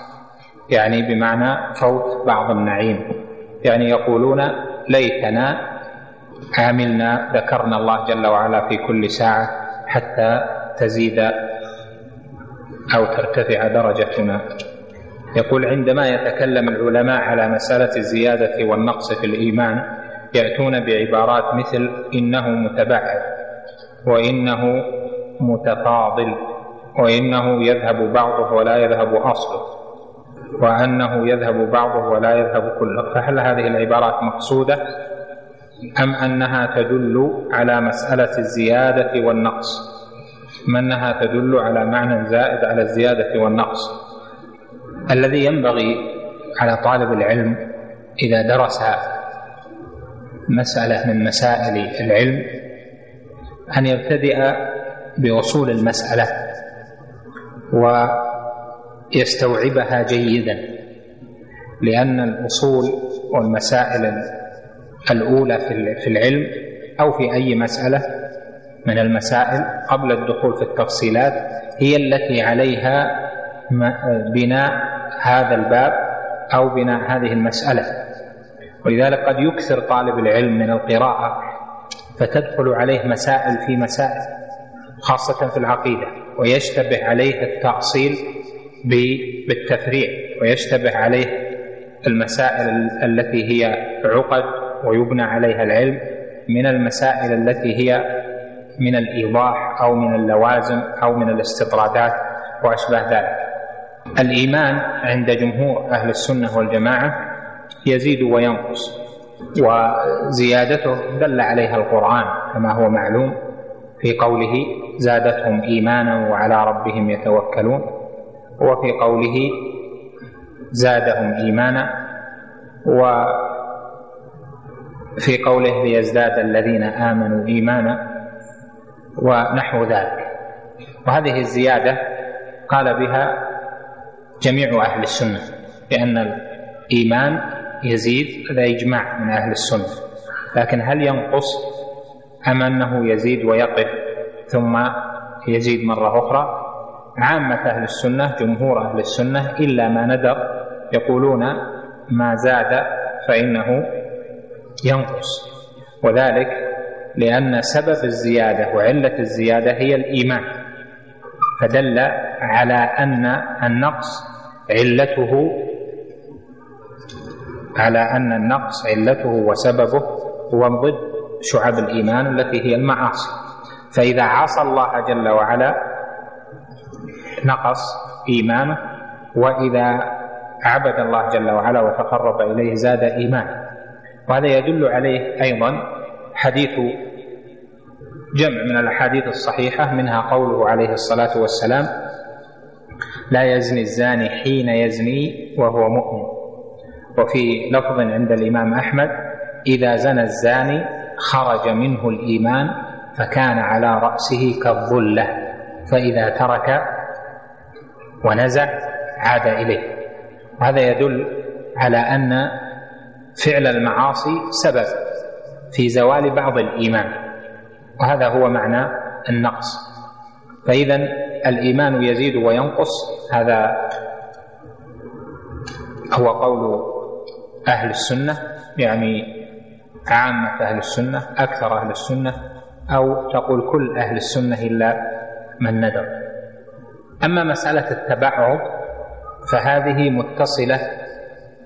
Speaker 1: يعني بمعنى فوت بعض النعيم. يعني يقولون ليتنا عاملنا ذكرنا الله جل وعلا في كل ساعة حتى تزيد أو ترتفع درجتنا. يقول عندما يتكلم العلماء على مسألة الزيادة والنقص في الإيمان يأتون بعبارات مثل إنه متبعد وإنه متفاضل وإنه يذهب بعضه ولا يذهب أصله. وأنه يذهب بعضه ولا يذهب كله. فهل هذه العبارات مقصودة أم أنها تدل على مسألة الزيادة والنقص؟ أم أنها تدل على معنى زائد على الزيادة والنقص؟ الذي ينبغي على طالب العلم إذا درس مسألة من مسائل العلم أن يبتدئ بأصول المسألة ويستوعبها جيدا لأن الأصول والمسائل الأولى في العلم أو في أي مسألة من المسائل قبل الدخول في التفصيلات هي التي عليها بناء هذا الباب أو بناء هذه المسألة. ولذلك قد يكثر طالب العلم من القراءة فتدخل عليه مسائل في مسائل خاصة في العقيدة ويشتبه عليه التأصيل بالتفريع ويشتبه عليه المسائل التي هي عقد ويبنى عليها العلم من المسائل التي هي من الإيضاح أو من اللوازم أو من الاستطرادات واشباه ذلك. الإيمان عند جمهور أهل السنة والجماعة يزيد وينقص وزيادته دل عليها القرآن كما هو معلوم في قوله زادتهم إيمانا وعلى ربهم يتوكلون وفي قوله زادهم إيمانا وفي قوله ليزداد الذين آمنوا إيمانا ونحو ذلك. وهذه الزيادة قال بها جميع أهل السنة بأن الإيمان يزيد هذا إجماع من أهل السنة. لكن هل ينقص أم أنه يزيد ويقف ثم يزيد مرة أخرى؟ عامة أهل السنة جمهور أهل السنة إلا ما ندر يقولون ما زاد فإنه ينقص. وذلك لأن سبب الزيادة وعلة الزيادة هي الإيمان. فدل على أن النقص علته على أن النقص علته وسببه هو ضد شعب الإيمان التي هي المعاصي. فإذا عصى الله جل وعلا نقص إيمانه وإذا عبد الله جل وعلا وتقرب إليه زاد إيمانه. وهذا يدل عليه أيضا حديث جمع من الأحاديث الصحيحة منها قوله عليه الصلاة والسلام لا يزني الزاني حين يزني وهو مؤمن. وفي لفظ عند الإمام أحمد إذا زنى الزاني خرج منه الإيمان فكان على رأسه كالظلة فإذا ترك ونزع عاد إليه. وهذا يدل على أن فعل المعاصي سبب في زوال بعض الإيمان وهذا هو معنى النقص. فإذا الإيمان يزيد وينقص هذا هو قول أهل السنة يعني عامة أهل السنة أكثر أهل السنة أو تقول كل أهل السنة إلا من ندر. أما مسألة التبعض فهذه متصلة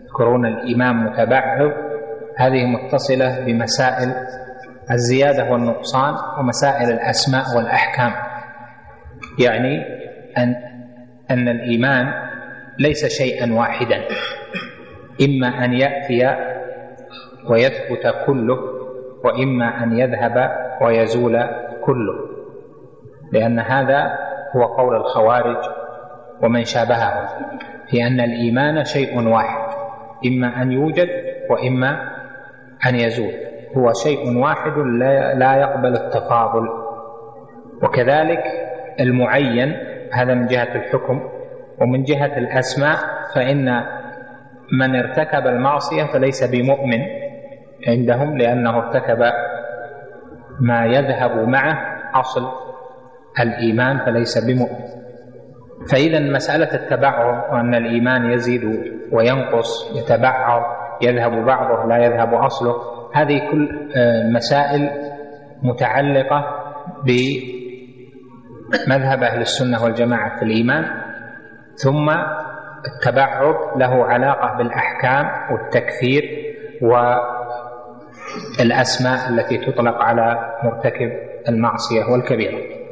Speaker 1: يذكرون الإمام متبعض هذه متصلة بمسائل الزيادة والنقصان ومسائل الأسماء والأحكام. يعني أن أن الإيمان ليس شيئا واحدا. إما أن يأتي ويثبت كله وإما أن يذهب ويزول كله. لأن هذا هو قول الخوارج ومن شابههم في أن الإيمان شيء واحد إما أن يوجد وإما أن يزول. هو شيء واحد لا يقبل التفاضل. وكذلك المعين هذا من جهة الحكم ومن جهة الأسماء فإن من ارتكب المعصية فليس بمؤمن عندهم لأنه ارتكب ما يذهب معه أصل. الإيمان فليس بمؤمن. فإذا مسألة التبعض وأن الإيمان يزيد وينقص يتبعض يذهب بعضه لا يذهب أصله هذه كل آه، مسائل متعلقة بمذهب أهل السنة والجماعة في الإيمان. ثم التبعض له علاقة بالأحكام والتكفير والأسماء التي تطلق على مرتكب المعصية والكبيرة.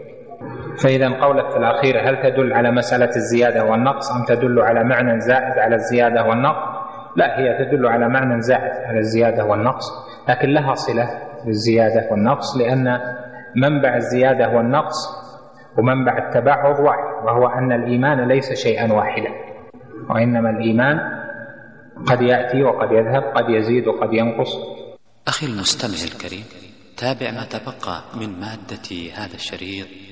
Speaker 1: فإذا قولك في الأخير هل تدل على مسألة الزيادة والنقص أم تدل على معنى زائد على الزيادة والنقص؟ لا هي تدل على معنى زائد على الزيادة والنقص لكن لها صلة بالزيادة والنقص لأن منبع الزيادة والنقص ومنبع التبعض واحد وهو أن الإيمان ليس شيئا واحدا وإنما الإيمان قد يأتي وقد يذهب قد يزيد وقد ينقص.
Speaker 6: أخي المستمع الكريم تابع ما تبقى من مادة هذا الشريط